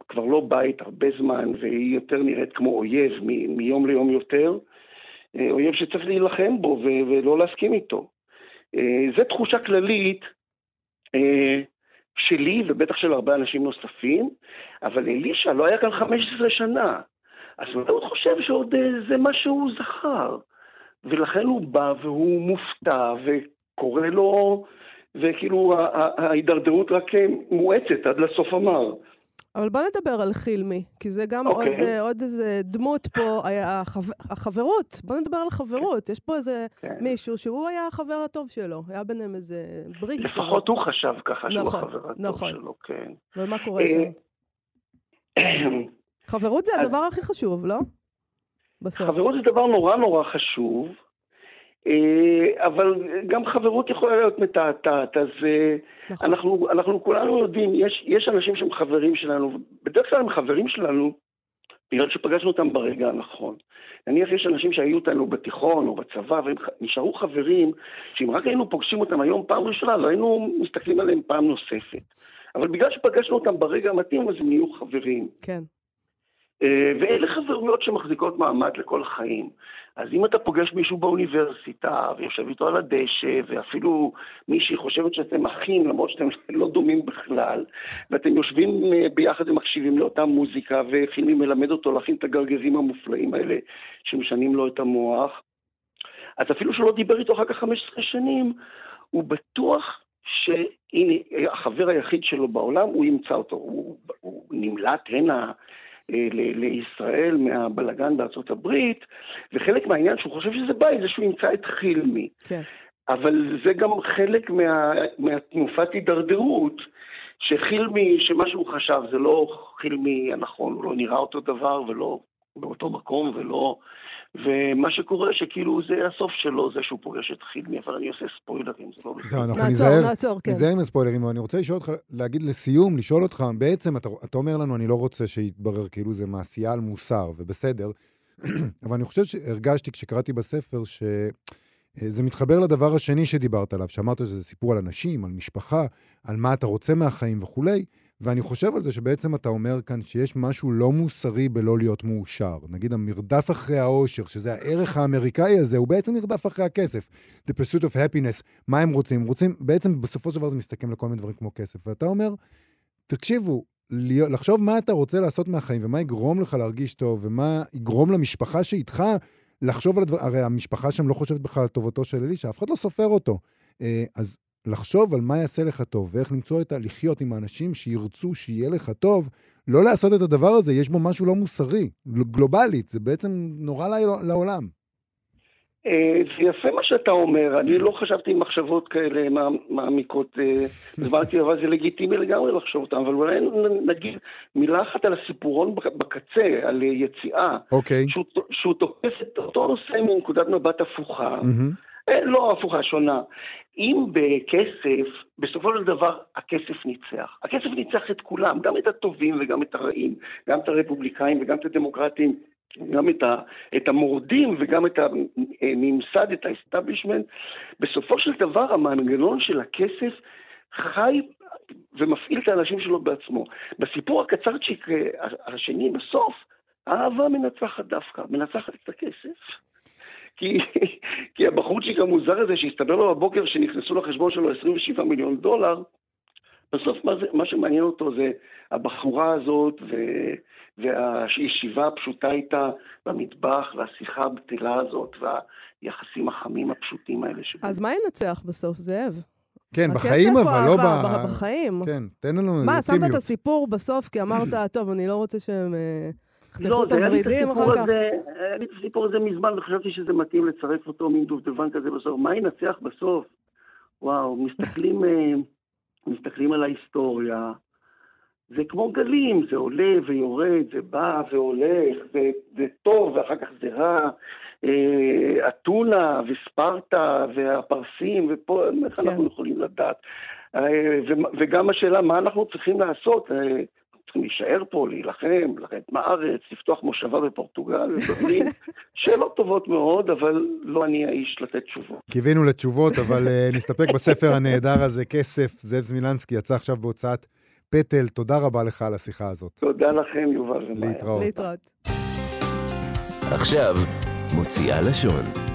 כבר לא בית הרבה זמן, והיא יותר נראית כמו אויב מ- מיום ליום יותר, אה, אויב שצריך להילחם בו ולא להסכים איתו. זו תחושה כללית אה, שלי ובטח של הרבה אנשים נוספים, אבל אלישע לא היה כאן 15 שנה. אז הוא חושב שעוד אה, זה מה שהוא זכר. ולכן הוא בא והוא מופתע וקורא לו, וכאילו ההידרדרות רק אה, מואצת עד לסוף המר. אבל בוא נדבר על חילמי, כי זה גם okay. עוד, אוקיי. עוד איזה דמות פה, החבר, החברות, בוא נדבר על חברות. יש פה איזה okay. כן. מישהו שהוא היה החבר הטוב שלו, היה ביניהם איזה ברית. לפחות הוא חשב ככה שהוא נכון, החבר הטוב נכון. שלו, כן. ומה קורה שם? חברות זה הדבר הכי חשוב, לא? בסוף. חברות זה דבר נורא נורא חשוב. אה, אבל גם חברות יכולה להיות מתעתעת, אז אה, נכון. אנחנו, אנחנו כולנו יודעים, יש, יש אנשים שהם חברים שלנו, בדרך כלל הם חברים שלנו בגלל שפגשנו אותם ברגע הנכון. נניח יש אנשים שהיו אותנו בתיכון או בצבא, והם נשארו חברים, שאם רק היינו פוגשים אותם היום פעם ראשונה, לא היינו מסתכלים עליהם פעם נוספת. אבל בגלל שפגשנו אותם ברגע המתאים, אז הם נהיו חברים. כן. אה, ואלה חברויות שמחזיקות מעמד לכל החיים. אז אם אתה פוגש מישהו באוניברסיטה, ויושב איתו על הדשא, ואפילו מישהי חושבת שאתם אחים, למרות שאתם לא דומים בכלל, ואתם יושבים אה, ביחד ומקשיבים לאותה מוזיקה, וחילי מלמד אותו להכין את הגרגזים המופלאים האלה, שמשנים לו את המוח, אז אפילו שלא דיבר איתו אחר כך 15 שנים, הוא בטוח שהנה, החבר היחיד שלו בעולם, הוא ימצא אותו. הוא, הוא נמלט הנה לישראל מהבלגן בארצות הברית, וחלק מהעניין שהוא חושב שזה בית זה שהוא ימצא את חילמי. כן. אבל זה גם חלק מה, מהתנופת הידרדרות, שחילמי, שמה שהוא חשב זה לא חילמי הנכון, הוא לא נראה אותו דבר ולא באותו מקום ולא... ומה שקורה שכאילו זה הסוף שלו, זה שהוא פוגש את חילמי, אבל אני עושה ספוילרים, זה לא בסדר. זהו, אנחנו נעצור, נעצור, כן. ניזהר עם הספוילרים, אבל אני רוצה לשאול אותך, להגיד לסיום, לשאול אותך, בעצם אתה, אתה אומר לנו, אני לא רוצה שיתברר כאילו זה מעשייה על מוסר, ובסדר, אבל אני חושב שהרגשתי כשקראתי בספר ש... אה, זה מתחבר לדבר השני שדיברת עליו, שאמרת שזה סיפור על אנשים, על משפחה, על מה אתה רוצה מהחיים וכולי, ואני חושב על זה שבעצם אתה אומר כאן שיש משהו לא מוסרי בלא להיות מאושר. נגיד המרדף אחרי האושר, שזה הערך האמריקאי הזה, הוא בעצם מרדף אחרי הכסף. The pursuit of happiness, מה הם רוצים? רוצים, בעצם בסופו של דבר זה מסתכם לכל מיני דברים כמו כסף. ואתה אומר, תקשיבו, לחשוב מה אתה רוצה לעשות מהחיים, ומה יגרום לך להרגיש טוב, ומה יגרום למשפחה שאיתך לחשוב על הדבר, הרי המשפחה שם לא חושבת בכלל על טובתו של אלישע, אף אחד לא סופר אותו. אה, אז לחשוב על מה יעשה לך טוב, ואיך למצוא את ה... לחיות עם האנשים שירצו שיהיה לך טוב, לא לעשות את הדבר הזה, יש בו משהו לא מוסרי, גלובלית, זה בעצם נורא לעולם. אה, זה יפה מה שאתה אומר, אני לא חשבתי עם מחשבות כאלה מע- מעמיקות, אה, הסברתי, אבל זה לגיטימי לגמרי לחשוב אותם, אבל אולי נגיד מילה אחת על הסיפורון בק- בקצה, על אה, יציאה, אוקיי. שהוא שהוא תופס את אותו נושא מנקודת מבט הפוכה, מהמם. אה, לא הפוכה, שונה. אם בכסף, בסופו של דבר הכסף ניצח. הכסף ניצח את כולם, גם את הטובים וגם את הרעים, גם את הרפובליקאים וגם את הדמוקרטים, גם את, ה, את המורדים וגם את הממסד, את ה establishment. בסופו של דבר המנגנון של הכסף חי ומפעיל את האנשים שלו בעצמו. בסיפור הקצרצ'יק אה, השני, בסוף, האהבה מנצחת דווקא, מנצחת את הכסף. כי, כי הבחורצ'יק המוזר הזה שהסתבר לו בבוקר שנכנסו לחשבון שלו 27 מיליון דולר, בסוף מה, זה, מה שמעניין אותו זה הבחורה הזאת ו, והישיבה הפשוטה איתה במטבח והשיחה הבטלה הזאת והיחסים החמים הפשוטים האלה. שבו. אז מה ינצח בסוף, זאב? כן, בחיים אבל, לא ב... בחיים. כן, תן לנו מה, שמת את. הסיפור בסוף כי אמרת, טוב, אני לא רוצה שהם אה, לא, את זה היה לי את הוורידים הסיפור אחר כך? הזה, לי את הסיפור הזה מזמן, וחשבתי שזה מתאים לצרף אותו מין דובדבן כזה בסוף. מה ינצח בסוף? וואו, מסתכלים, אה, מסתכלים על ההיסטוריה, זה כמו גלים, זה עולה ויורד, זה בא והולך, זה, זה טוב ואחר כך זה רע. אה, אתונה וספרטה והפרסים, ופה איך כן. אנחנו יכולים לדעת. אה, ו- וגם השאלה, מה אנחנו צריכים לעשות? אה, צריכים להישאר פה, להילחם, לרדת מהארץ, לפתוח מושבה בפורטוגל, ודברים, שאלות טובות מאוד, אבל לא אני האיש לתת תשובות. קיווינו לתשובות, אבל אה, נסתפק בספר הנהדר הזה, כסף. זאב זמילנסקי יצא עכשיו בהוצאת פטל. תודה רבה לך על השיחה הזאת. תודה לכם, יובל ומאיה. להתראות. להתראות. עכשיו, מוציאה לשון.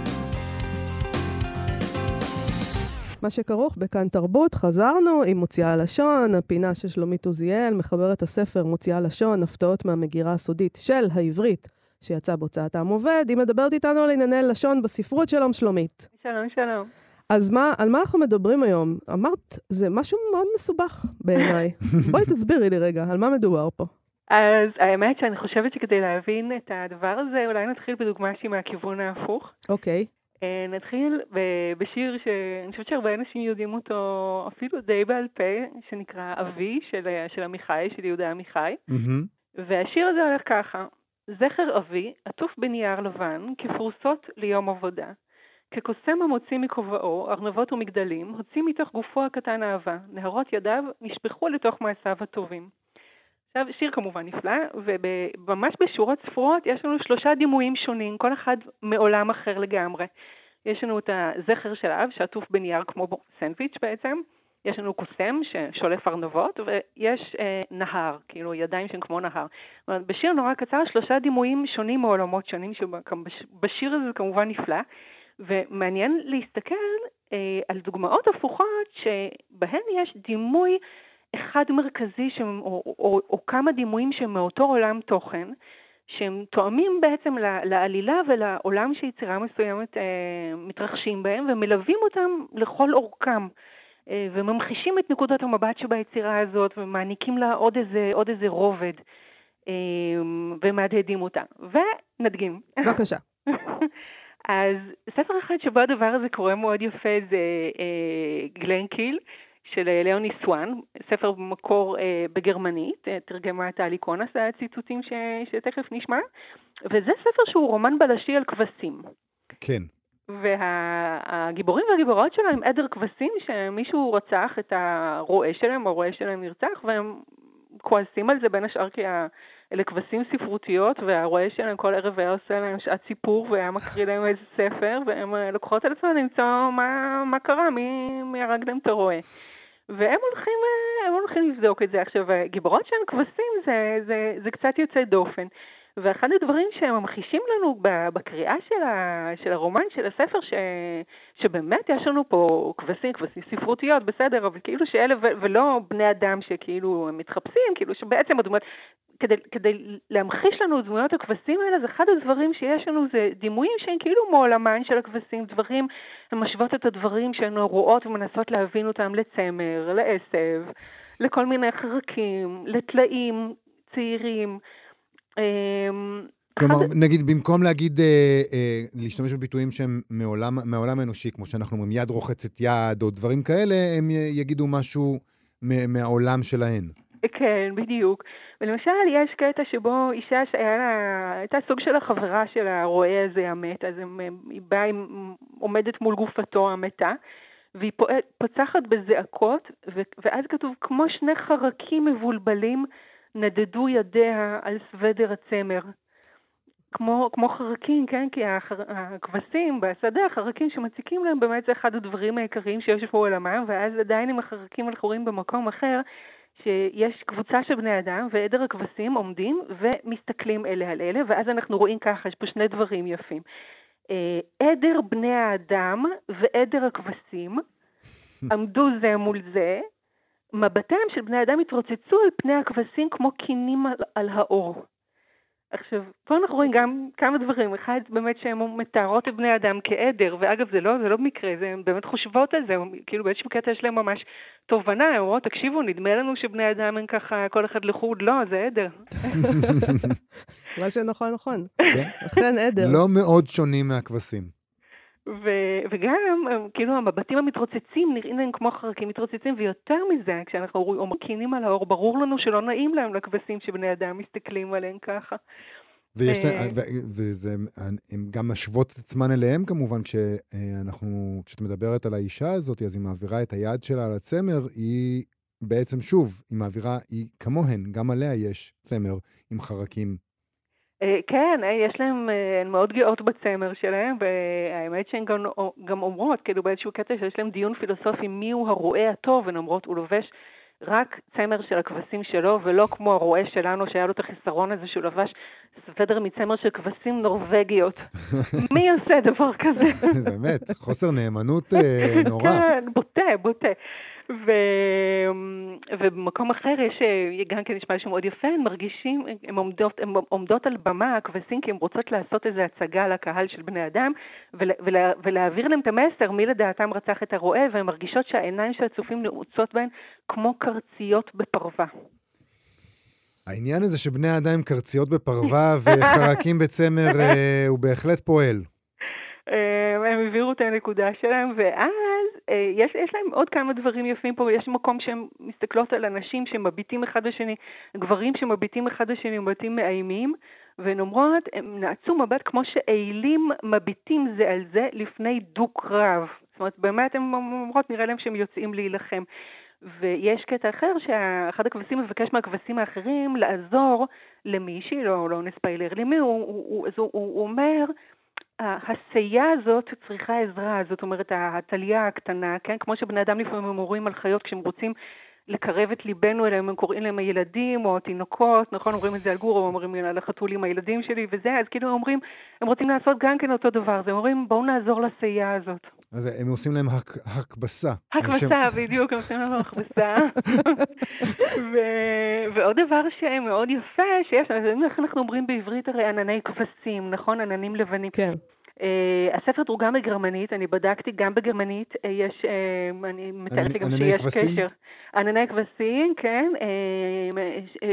מה שכרוך בכאן תרבות, חזרנו עם מוציאה לשון, הפינה של שלומית עוזיאל, מחברת הספר מוציאה לשון, הפתעות מהמגירה הסודית של העברית, שיצא בהוצאת עם עובד. היא מדברת איתנו על ענייני לשון בספרות. שלום, שלומית. שלום, שלום. אז מה, על מה אנחנו מדברים היום? אמרת, זה משהו מאוד מסובך בעיניי. בואי תסבירי לי רגע, על מה מדובר פה? אז האמת שאני חושבת שכדי להבין את הדבר הזה, אולי נתחיל בדוגמה שהיא מהכיוון ההפוך. אוקיי. אה, נתחיל ב- בשיר שאני חושבת שהרבה אנשים יודעים אותו אפילו די בעל פה, שנקרא אבי של, של עמיחי, של יהודה עמיחי. והשיר הזה הולך ככה: זכר אבי עטוף בנייר לבן כפרוסות ליום עבודה. כקוסם המוציא מכובעו ארנבות ומגדלים, הוציא מתוך גופו הקטן אהבה. נהרות ידיו נשפכו לתוך מעשיו הטובים. עכשיו, שיר כמובן נפלא, וממש בשורות ספורות יש לנו שלושה דימויים שונים, כל אחד מעולם אחר לגמרי. יש לנו את הזכר של האב שעטוף בנייר כמו סנדוויץ' בעצם, יש לנו קוסם ששולף ארנבות, ויש אה, נהר, כאילו ידיים שהן כמו נהר. בשיר נורא קצר שלושה דימויים שונים מעולמות שונים, שבשיר הזה זה כמובן נפלא, ומעניין להסתכל אה, על דוגמאות הפוכות שבהן יש דימוי אחד מרכזי, שהם, או, או, או, או כמה דימויים שהם מאותו עולם תוכן, שהם תואמים בעצם לעלילה ולעולם שיצירה מסוימת אה, מתרחשים בהם, ומלווים אותם לכל אורכם. וממחישים את נקודות המבט שביצירה הזאת ומעניקים לה עוד איזה, עוד איזה רובד ומהדהדים אותה. ונדגים. בבקשה. אז ספר אחד שבו הדבר הזה קורה מאוד יפה זה אה, גלן קיל, של אה, ליאוני סואן, ספר במקור אה, בגרמנית, אה, תרגמה טלי קונס, זה הציטוטים ש, שתכף נשמע, וזה ספר שהוא רומן בלשי על כבשים. כן. והגיבורים וה, והגיבורות שלו הם עדר כבשים שמישהו רצח את הרועה שלהם, הרועה שלהם נרצח, והם כועסים על זה בין השאר כי אלה כבשים ספרותיות, והרועה שלהם כל ערב היה עושה להם שעת סיפור והיה מקריא להם איזה ספר, והם לוקחות על עצמם למצוא מה, מה קרה, מי, מי הרג להם את הרועה. והם הולכים, הם הולכים לבדוק את זה. עכשיו, גיבורות שהן כבשים זה, זה, זה קצת יוצא דופן. ואחד הדברים שהם ממחישים לנו בקריאה של, ה, של הרומן, של הספר, ש, שבאמת יש לנו פה כבשים, כבשים ספרותיות, בסדר, אבל כאילו שאלה, ולא בני אדם שכאילו הם מתחפשים, כאילו שבעצם הדמות, כדי, כדי להמחיש לנו את דמויות הכבשים האלה, אז אחד הדברים שיש לנו זה דימויים שהם כאילו מעולמן של הכבשים, דברים, הן משוות את הדברים שהן רואות ומנסות להבין אותם לצמר, לעשב, לכל מיני חרקים, לטלאים צעירים. אמ, כלומר. נגיד, במקום להגיד, אה, אה, להשתמש בביטויים שהם מעולם, מהעולם האנושי, כמו שאנחנו אומרים, יד רוחצת יד, או דברים כאלה, הם יגידו משהו מהעולם שלהן. כן, בדיוק. ולמשל, יש קטע שבו אישה שהיה לה, הייתה סוג של החברה של הרועה הזה המת, אז הם, היא באה, היא עומדת מול גופתו המתה, והיא פוצחת בזעקות, ואז כתוב, כמו שני חרקים מבולבלים, נדדו ידיה על סוודר הצמר. כמו, כמו חרקים, כן? כי החר, הכבשים בשדה, החרקים שמציקים להם, באמת זה אחד הדברים העיקריים שיש בעולמם, ואז עדיין עם החרקים אנחנו רואים במקום אחר, שיש קבוצה של בני אדם, ועדר הכבשים עומדים ומסתכלים אלה על אלה, ואז אנחנו רואים ככה, יש פה שני דברים יפים. אה, עדר בני האדם ועדר הכבשים עמדו זה מול זה, מבטיהם של בני אדם התרוצצו על פני הכבשים כמו קינים על, על האור. עכשיו, פה אנחנו רואים גם כמה דברים. אחד, באמת שהן מתארות את בני אדם כעדר, ואגב, זה לא, זה לא מקרה, זה, הן באמת חושבות על זה, כאילו באיזשהו קטע יש להם ממש תובנה, הן אומרות, תקשיבו, נדמה לנו שבני אדם הם ככה, כל אחד לחוד, לא, זה עדר. מה שנכון, נכון. כן. אכן עדר. לא מאוד שונים מהכבשים. ו- וגם, כאילו, המבטים המתרוצצים נראים להם כמו חרקים מתרוצצים, ויותר מזה, כשאנחנו אומרים קינים על האור, ברור לנו שלא נעים להם לכבשים שבני אדם מסתכלים עליהם ככה. ויש, והן גם משוות את עצמן אליהם כמובן, כשאנחנו, כשאת מדברת על האישה הזאת, אז היא מעבירה את היד שלה על הצמר, היא בעצם, שוב, היא מעבירה, היא כמוהן, גם עליה יש צמר עם חרקים אה, כן, אה, יש להם, אה, הן מאוד גאות בצמר שלהם, והאמת שהן גם, גם אומרות, כאילו באיזשהו קטע שיש להם דיון פילוסופי מיהו הרועה הטוב, הן אומרות, הוא לובש רק צמר של הכבשים שלו, ולא כמו הרועה שלנו שהיה לו את החיסרון הזה שהוא לבש סוודר מצמר של כבשים נורבגיות. מי עושה דבר כזה? באמת, חוסר נאמנות נורא. כן, בוטה, בוטה. ו... ובמקום אחר יש, גם כן נשמע לי שמאוד יפה, הם מרגישים, הן עומדות, הם עומדות על במה, הכבשים, כי הן רוצות לעשות איזו הצגה לקהל של בני אדם, ולה, ולה, ולהעביר להם את המסר מי לדעתם רצח את הרועה, והן מרגישות שהעיניים של הצופים נעוצות בהן כמו קרציות בפרווה. העניין הזה שבני האדם קרציות בפרווה וחרקים בצמר, אה, הוא בהחלט פועל. אה, הם העבירו את הנקודה שלהם, ואז אה, יש, יש להם עוד כמה דברים יפים פה, יש מקום שהן מסתכלות על אנשים שמביטים אחד לשני, גברים שמביטים אחד לשני מבטים מאיימים, והן אומרות, הם נעצו מבט כמו שאיילים מביטים זה על זה לפני דו-קרב. זאת אומרת, באמת הן אומרות, נראה להם שהם יוצאים להילחם. ויש קטע אחר שאחד הכבשים מבקש מהכבשים האחרים לעזור למישהי, לא, לא נספיילר למי, הוא, הוא, הוא, הוא, הוא אומר, הסייה הזאת צריכה עזרה, זאת אומרת, הטליה הקטנה, כן? כמו שבני אדם לפעמים אומרים על חיות כשהם רוצים לקרב את ליבנו אליהם, הם קוראים להם הילדים או התינוקות, נכון? אומרים את זה על גור, או אומרים על החתולים הילדים שלי וזה, אז כאילו אומרים, הם רוצים לעשות גם כן אותו דבר, אז הם אומרים, בואו נעזור לסייה הזאת. אז הם עושים להם הק, הקבסה. הקבסה, בדיוק, הם עושים להם הקבסה. ו- ועוד דבר שמאוד יפה, שיש, איך אנחנו אומרים בעברית הרי ענני כבשים, נכון? עננים לבנים. כן. Uh, הספר תורגם בגרמנית, אני בדקתי גם בגרמנית, uh, יש, uh, אני מתארת לי גם שיש כבשים? קשר. ענני כבשים, כן,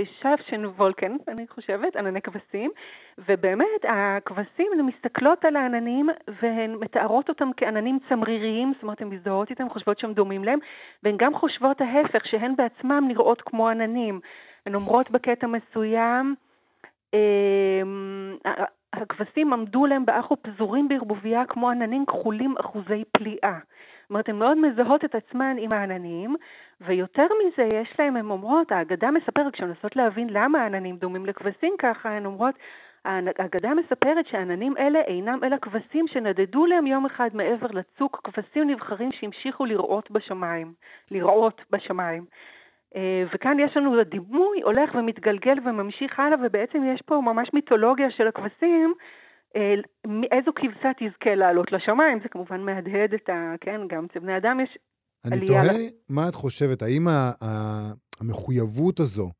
שפשן וולקן, אני חושבת, ענני כבשים, ובאמת הכבשים הן מסתכלות על העננים והן מתארות אותם כעננים צמריריים, זאת אומרת הן מזדהות איתם, חושבות שהם דומים להם, והן גם חושבות ההפך, שהן בעצמן נראות כמו עננים. הן אומרות בקטע מסוים, הכבשים עמדו להם באחו פזורים בערבוביה כמו עננים כחולים אחוזי פליאה. זאת אומרת, הן מאוד מזהות את עצמן עם העננים, ויותר מזה, יש להם, הן אומרות, האגדה מספרת, כשהן מנסות להבין למה העננים דומים לכבשים ככה, הן אומרות, האגדה מספרת שעננים אלה אינם אלא כבשים שנדדו להם יום אחד מעבר לצוק, כבשים נבחרים שהמשיכו לראות בשמיים, לראות בשמיים. אה, וכאן יש לנו הדימוי הולך ומתגלגל וממשיך הלאה, ובעצם יש פה ממש מיתולוגיה של הכבשים, אה, איזו כבשה תזכה לעלות לשמיים, זה כמובן מהדהד את ה... כן, גם אצל בני אדם יש אני עלייה תוהה ל- מה את חושבת, האם המחויבות הזו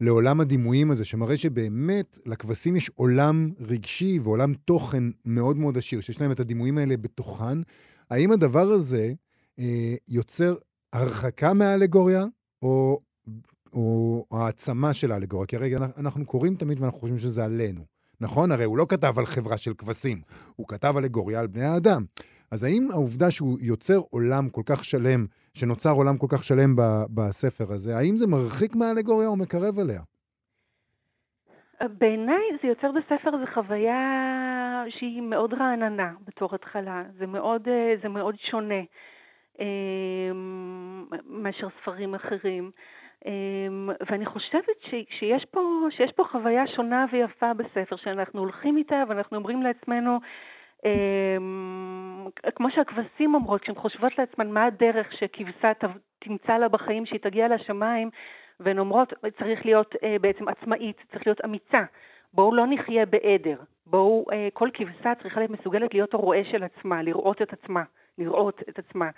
לעולם הדימויים הזה, שמראה שבאמת לכבשים יש עולם רגשי ועולם תוכן מאוד מאוד עשיר, שיש להם את הדימויים האלה בתוכן, האם הדבר הזה אה, יוצר הרחקה מהאלגוריה, או, או העצמה של האלגוריה? כי הרגע אנחנו קוראים תמיד ואנחנו חושבים שזה עלינו. נכון? הרי הוא לא כתב על חברה של כבשים, הוא כתב אלגוריה על בני האדם. אז האם העובדה שהוא יוצר עולם כל כך שלם, שנוצר עולם כל כך שלם ב- בספר הזה, האם זה מרחיק מהאלגוריה או מקרב אליה? בעיניי זה יוצר בספר איזו חוויה שהיא מאוד רעננה בתור התחלה, זה מאוד, אה, זה מאוד שונה מאשר ספרים אחרים. אה, ואני חושבת שיש פה, שיש פה חוויה שונה ויפה בספר, שאנחנו הולכים איתה ואנחנו אומרים לעצמנו, אה, כמו שהכבשים אומרות, כשהן חושבות לעצמן מה הדרך שכבשה תמצא לה בחיים, שהיא תגיע לשמיים, והן אומרות, צריך להיות אה, בעצם עצמאית, צריך להיות אמיצה. בואו לא נחיה בעדר. בואו, אה, כל כבשה צריכה להיות מסוגלת להיות הרועה של עצמה, לראות את עצמה, לראות את עצמה.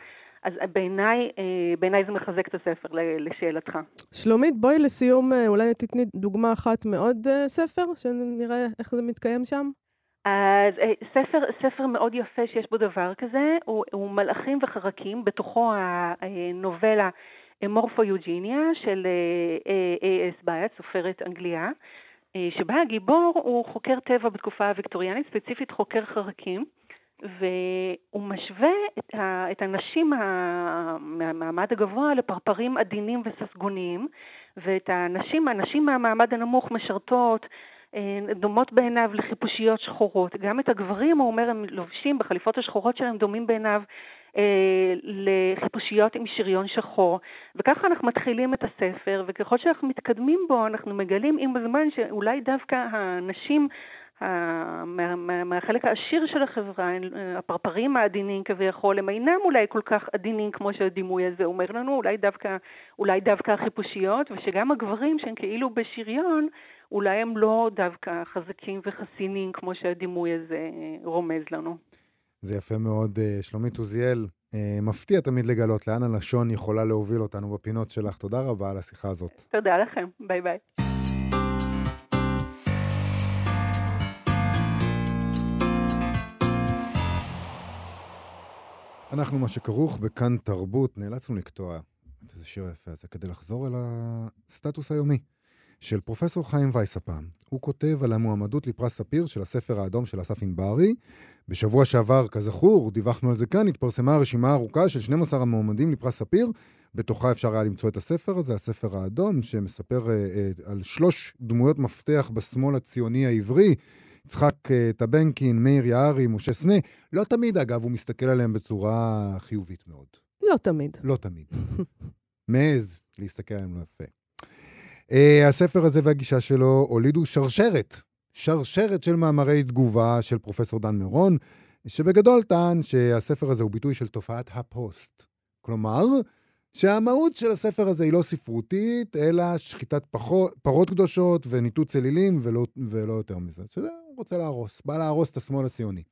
אז בעיניי, אה, בעיניי זה מחזק את הספר, לשאלתך. שלומית, בואי לסיום, אה, אולי תתני דוגמה אחת מעוד אה, ספר, שנראה איך זה מתקיים שם. אז ספר, ספר מאוד יפה שיש בו דבר כזה, הוא, הוא מלאכים וחרקים, בתוכו הנובלה מורפו יוג'יניה של A.S. בייאט, סופרת אנגליה, שבה הגיבור הוא חוקר טבע בתקופה הוויקטוריאנית, ספציפית חוקר חרקים, והוא משווה את, ה, את הנשים מה- מהמעמד הגבוה לפרפרים עדינים וססגוניים, ואת הנשים, הנשים מהמעמד הנמוך משרתות אה, דומות בעיניו לחיפושיות שחורות. גם את הגברים, הוא אומר, הם לובשים בחליפות השחורות שלהם דומים בעיניו אה, לחיפושיות עם שריון שחור. וככה אנחנו מתחילים את הספר, וככל שאנחנו מתקדמים בו, אנחנו מגלים עם הזמן שאולי דווקא הנשים מה- מה- מהחלק העשיר של החברה, אה, הפרפרים העדינים כביכול, הם אינם אולי כל כך עדינים כמו שהדימוי הזה אומר לנו, אולי דווקא, אולי דווקא החיפושיות, ושגם הגברים שהם כאילו בשריון, אולי הם לא דווקא חזקים וחסינים כמו שהדימוי הזה אה, רומז לנו. זה יפה מאוד, אה, שלומית עוזיאל. מפתיע תמיד לגלות לאן הלשון יכולה להוביל אותנו בפינות שלך. תודה רבה על השיחה הזאת. תודה לכם, ביי ביי. אנחנו, מה שכרוך בכאן תרבות, נאלצנו לקטוע את השיר היפה הזה כדי לחזור אל הסטטוס היומי של פרופסור חיים וייס הפעם. הוא כותב על המועמדות לפרס ספיר של הספר האדום של אסף ענברי. בשבוע שעבר, כזכור, דיווחנו על זה כאן, התפרסמה הרשימה הארוכה של 12 המועמדים לפרס ספיר. בתוכה אפשר היה למצוא את הספר הזה, הספר האדום, שמספר אה, אה, על שלוש דמויות מפתח בשמאל הציוני העברי. יצחק אה, טבנקין, מאיר יערי, משה סנה. לא תמיד, אגב, הוא מסתכל עליהם בצורה חיובית מאוד. לא תמיד. לא תמיד. מעז להסתכל עליהם לא יפה. Uh, הספר הזה והגישה שלו הולידו שרשרת, שרשרת של מאמרי תגובה של פרופסור דן מירון, שבגדול טען שהספר הזה הוא ביטוי של תופעת הפוסט. כלומר, שהמהות של הספר הזה היא לא ספרותית, אלא שחיטת פחו, פרות קדושות וניתוץ אלילים ולא, ולא יותר מזה. שזה הוא רוצה להרוס, בא להרוס את השמאל הציוני.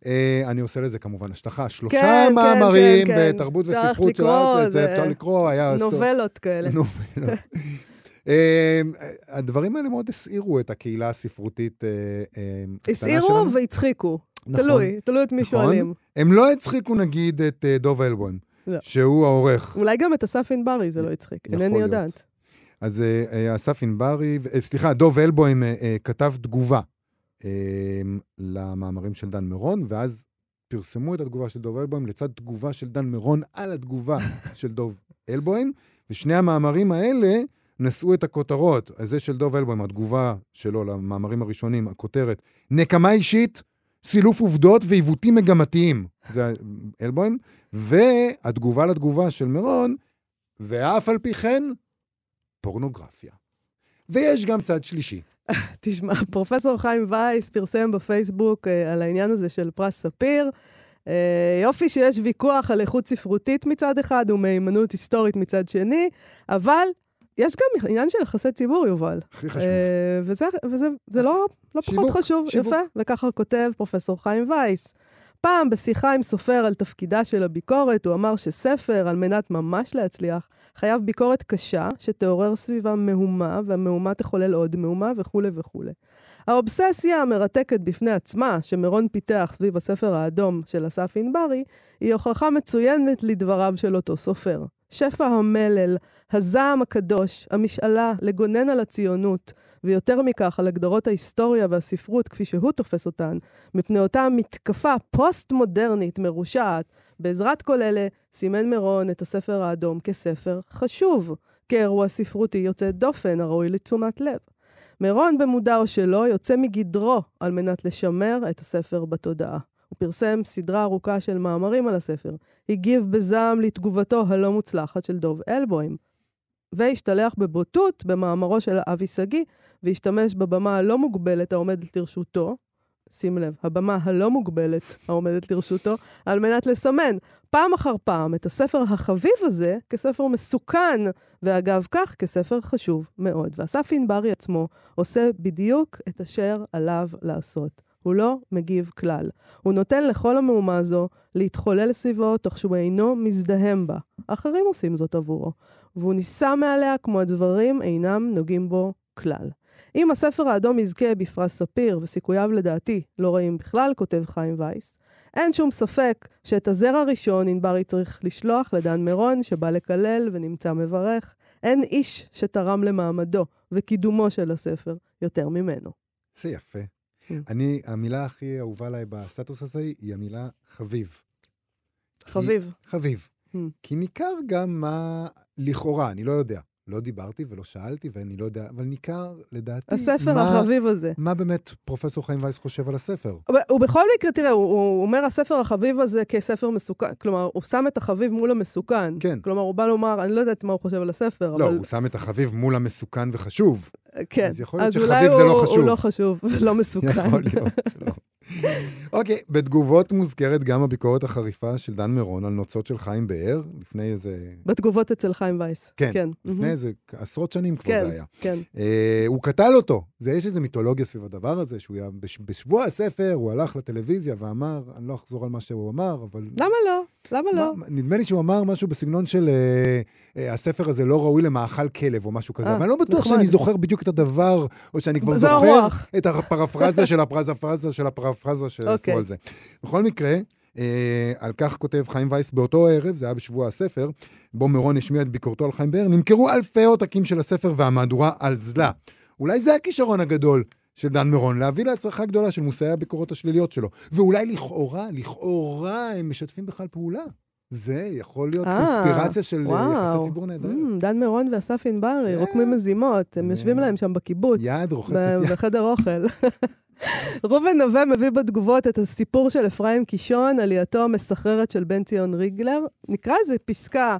Uh, אני עושה לזה כמובן השטחה. שלושה כן, מאמרים כן, כן. בתרבות וספרות של הארץ, זה זה אפשר לקרוא, היה... נובלות כאלה. נובלות. אה, הדברים האלה מאוד הסעירו את הקהילה הספרותית. אה, אה, הסעירו. והצחיקו. נכון. תלוי, תלוי את מי נכון. שואלים. הם לא הצחיקו נגיד את אה, דוב אלבוים, לא. שהוא העורך. אולי גם את אסף ענברי זה לא הצחיק, יכול אינני. יודעת. אז אה, אה, אסף ענברי, אה, סליחה, דוב אלבוים כתב תגובה למאמרים של דן מירון, ואז פרסמו את התגובה של דוב אלבוים לצד תגובה של דן מירון על התגובה של דוב אלבוים, ושני המאמרים האלה נשאו את הכותרות. אז זה של דוב אלבוים, התגובה שלו למאמרים הראשונים, הכותרת, נקמה אישית, סילוף עובדות ועיוותים מגמתיים. זה אלבוים. והתגובה לתגובה של מירון, ואף על פי כן, פורנוגרפיה. ויש גם צד שלישי. תשמע, פרופסור חיים וייס פרסם בפייסבוק אה, על העניין הזה של פרס ספיר. אה, יופי שיש ויכוח על איכות ספרותית מצד אחד ומהימנות היסטורית מצד שני, אבל יש גם עניין של יחסי ציבור, יובל. הכי חשוב. אה, וזה, וזה זה לא, לא פחות שיווק, חשוב, שיווק. יפה, וככה כותב פרופסור חיים וייס. פעם בשיחה עם סופר על תפקידה של הביקורת, הוא אמר שספר, על מנת ממש להצליח, חייב ביקורת קשה שתעורר סביבה מהומה, והמהומה תחולל עוד מהומה וכולי וכולי. האובססיה המרתקת בפני עצמה, שמירון פיתח סביב הספר האדום של אסף ענברי, היא הוכחה מצוינת לדבריו של אותו סופר. שפע המלל, הזעם הקדוש, המשאלה לגונן על הציונות, ויותר מכך על הגדרות ההיסטוריה והספרות כפי שהוא תופס אותן, מפני אותה מתקפה פוסט-מודרנית מרושעת, בעזרת כל אלה סימן מירון את הספר האדום כספר חשוב, כאירוע ספרותי יוצא דופן הראוי לתשומת לב. מירון במודע או שלא יוצא מגדרו על מנת לשמר את הספר בתודעה. הוא פרסם סדרה ארוכה של מאמרים על הספר, הגיב בזעם לתגובתו הלא מוצלחת של דוב אלבוים, והשתלח בבוטות במאמרו של אבי שגיא, והשתמש בבמה הלא מוגבלת העומדת לרשותו, שים לב, הבמה הלא מוגבלת העומדת לרשותו, על מנת לסמן פעם אחר פעם את הספר החביב הזה כספר מסוכן, ואגב כך כספר חשוב מאוד. ואסף ענברי עצמו עושה בדיוק את אשר עליו לעשות. הוא לא מגיב כלל. הוא נותן לכל המהומה הזו להתחולל סביבו תוך שהוא אינו מזדהם בה. אחרים עושים זאת עבורו. והוא נישא מעליה כמו הדברים אינם נוגעים בו כלל. אם הספר האדום יזכה בפרס ספיר, וסיכוייו לדעתי לא רעים בכלל, כותב חיים וייס, אין שום ספק שאת הזר הראשון ענברי צריך לשלוח לדן מירון, שבא לקלל ונמצא מברך. אין איש שתרם למעמדו וקידומו של הספר יותר ממנו. זה יפה. Mm. אני, המילה הכי אהובה עליי בסטטוס הזה היא המילה חביב. חביב. חביב. Mm. כי ניכר גם מה, לכאורה, אני לא יודע. לא דיברתי ולא שאלתי ואני לא יודע, אבל ניכר, לדעתי, הספר מה, החביב הזה. מה באמת פרופסור חיים וייס חושב על הספר. הוא בכל מקרה, תראה, הוא, הוא אומר הספר החביב הזה כספר מסוכן. כלומר, הוא שם את החביב מול המסוכן. כן. כלומר, הוא בא לומר, אני לא יודעת מה הוא חושב על הספר, לא, אבל... הוא שם את החביב מול המסוכן וחשוב. כן. אז יכול להיות אולי שחביב זה לא הוא- חשוב. הוא לא חשוב ולא מסוכן. יכול להיות שלא. אוקיי, בתגובות מוזכרת גם הביקורת החריפה של דן מירון על נוצות של חיים באר, לפני איזה... בתגובות אצל חיים וייס. כן, כן. לפני מהמם. איזה עשרות שנים כבר כן, זה היה. כן. אה, הוא קטל אותו. זה, יש איזו מיתולוגיה סביב הדבר הזה, שהוא היה, בש, בשבוע הספר הוא הלך לטלוויזיה ואמר, אני לא אחזור על מה שהוא אמר, אבל... למה לא? למה לא? מה, נדמה לי שהוא אמר משהו בסגנון של אה, אה, הספר הזה לא ראוי למאכל כלב או משהו כזה, אה, אבל אני לא בטוח נחמד. שאני זוכר בדיוק את הדבר, או שאני כבר זוכר הרוח. את הפרפרזה של הפרפרזה של הפרפרזה שעשו אוקיי. על זה. בכל מקרה, אה, על כך כותב חיים וייס באותו ערב, זה היה בשבוע הספר, בו מירון השמיע את ביקורתו על חיים באר, נמכרו אלפי עותקים של הספר והמהדורה על זלה. אולי זה הכישרון הגדול של דן מירון, להביא להצלחה גדולה של מושאי הביקורות השליליות שלו. ואולי לכאורה, לכאורה הם משתפים בכלל פעולה. זה יכול להיות אה, קונספירציה של אה, וואו. יחסי ציבור נהדרים. Mm, דן מירון ואסף ענברי, כן. רוקמים מזימות, הם כן. יושבים להם שם בקיבוץ. יד רוחצת יד. בחדר אוכל. ראובן נווה מביא בתגובות את הסיפור של אפרים קישון, עלייתו המסחררת של בן ציון ריגלר. נקרא איזה פסקה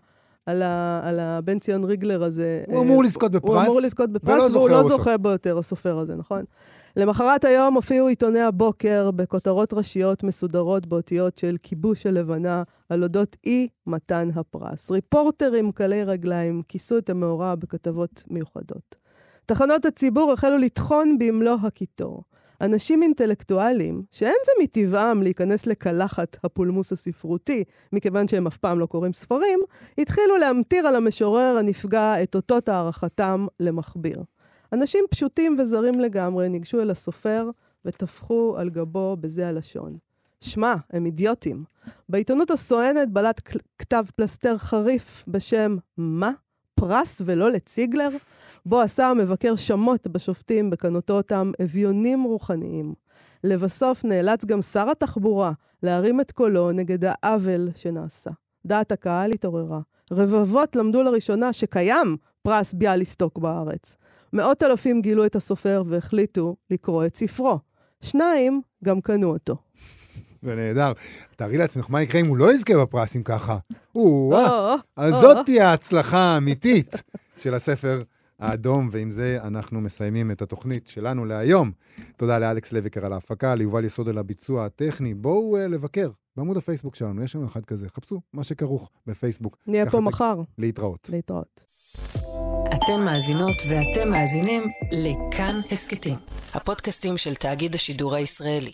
על, ה, על הבן ציון ריגלר הזה. הוא אה, אמור לזכות הוא בפרס. אמור לזכות בפרס, והוא לא. זוכה בו יותר, הסופר הזה, נכון? למחרת היום הופיעו עיתוני הבוקר בכותרות ראשיות מסודרות באותיות של כיבוש הלבנה על אודות אי מתן הפרס. ריפורטרים קלי רגליים כיסו את המאורע בכתבות מיוחדות. תחנות הציבור החלו לטחון במלוא הקיטור. אנשים אינטלקטואלים, שאין זה מטבעם להיכנס לקלחת הפולמוס הספרותי, מכיוון שהם אף פעם לא קוראים ספרים, התחילו להמטיר על המשורר הנפגע את אותות הערכתם למכביר. אנשים פשוטים וזרים לגמרי ניגשו אל הסופר וטפחו על גבו בזה הלשון. שמע, הם אידיוטים. בעיתונות הסואנת בלט כתב פלסתר חריף בשם מה? פרס ולא לציגלר? בו עשה המבקר שמות בשופטים בכנותו אותם אביונים רוחניים. לבסוף נאלץ גם שר התחבורה להרים את קולו נגד העוול שנעשה. דעת הקהל התעוררה. רבבות למדו לראשונה שקיים פרס ביאליסטוק בארץ. מאות אלפים גילו את הסופר והחליטו לקרוא את ספרו. שניים גם קנו אותו. זה נהדר. תארי לעצמך מה יקרה אם הוא לא יזכה בפרס אם ככה. או-אה, או, אז. זאת תהיה ההצלחה האמיתית של הספר האדום, ועם זה אנחנו מסיימים את התוכנית שלנו להיום. תודה לאלכס לויקר על ההפקה, ליובל יסוד על הביצוע הטכני. בואו uh, לבקר בעמוד הפייסבוק שלנו, יש לנו אחד כזה. חפשו מה שכרוך בפייסבוק. נהיה פה מחר. להתראות. להתראות. אתן מאזינות ואתם מאזינים לכאן הסכתים, הפודקאסטים של תאגיד השידור הישראלי.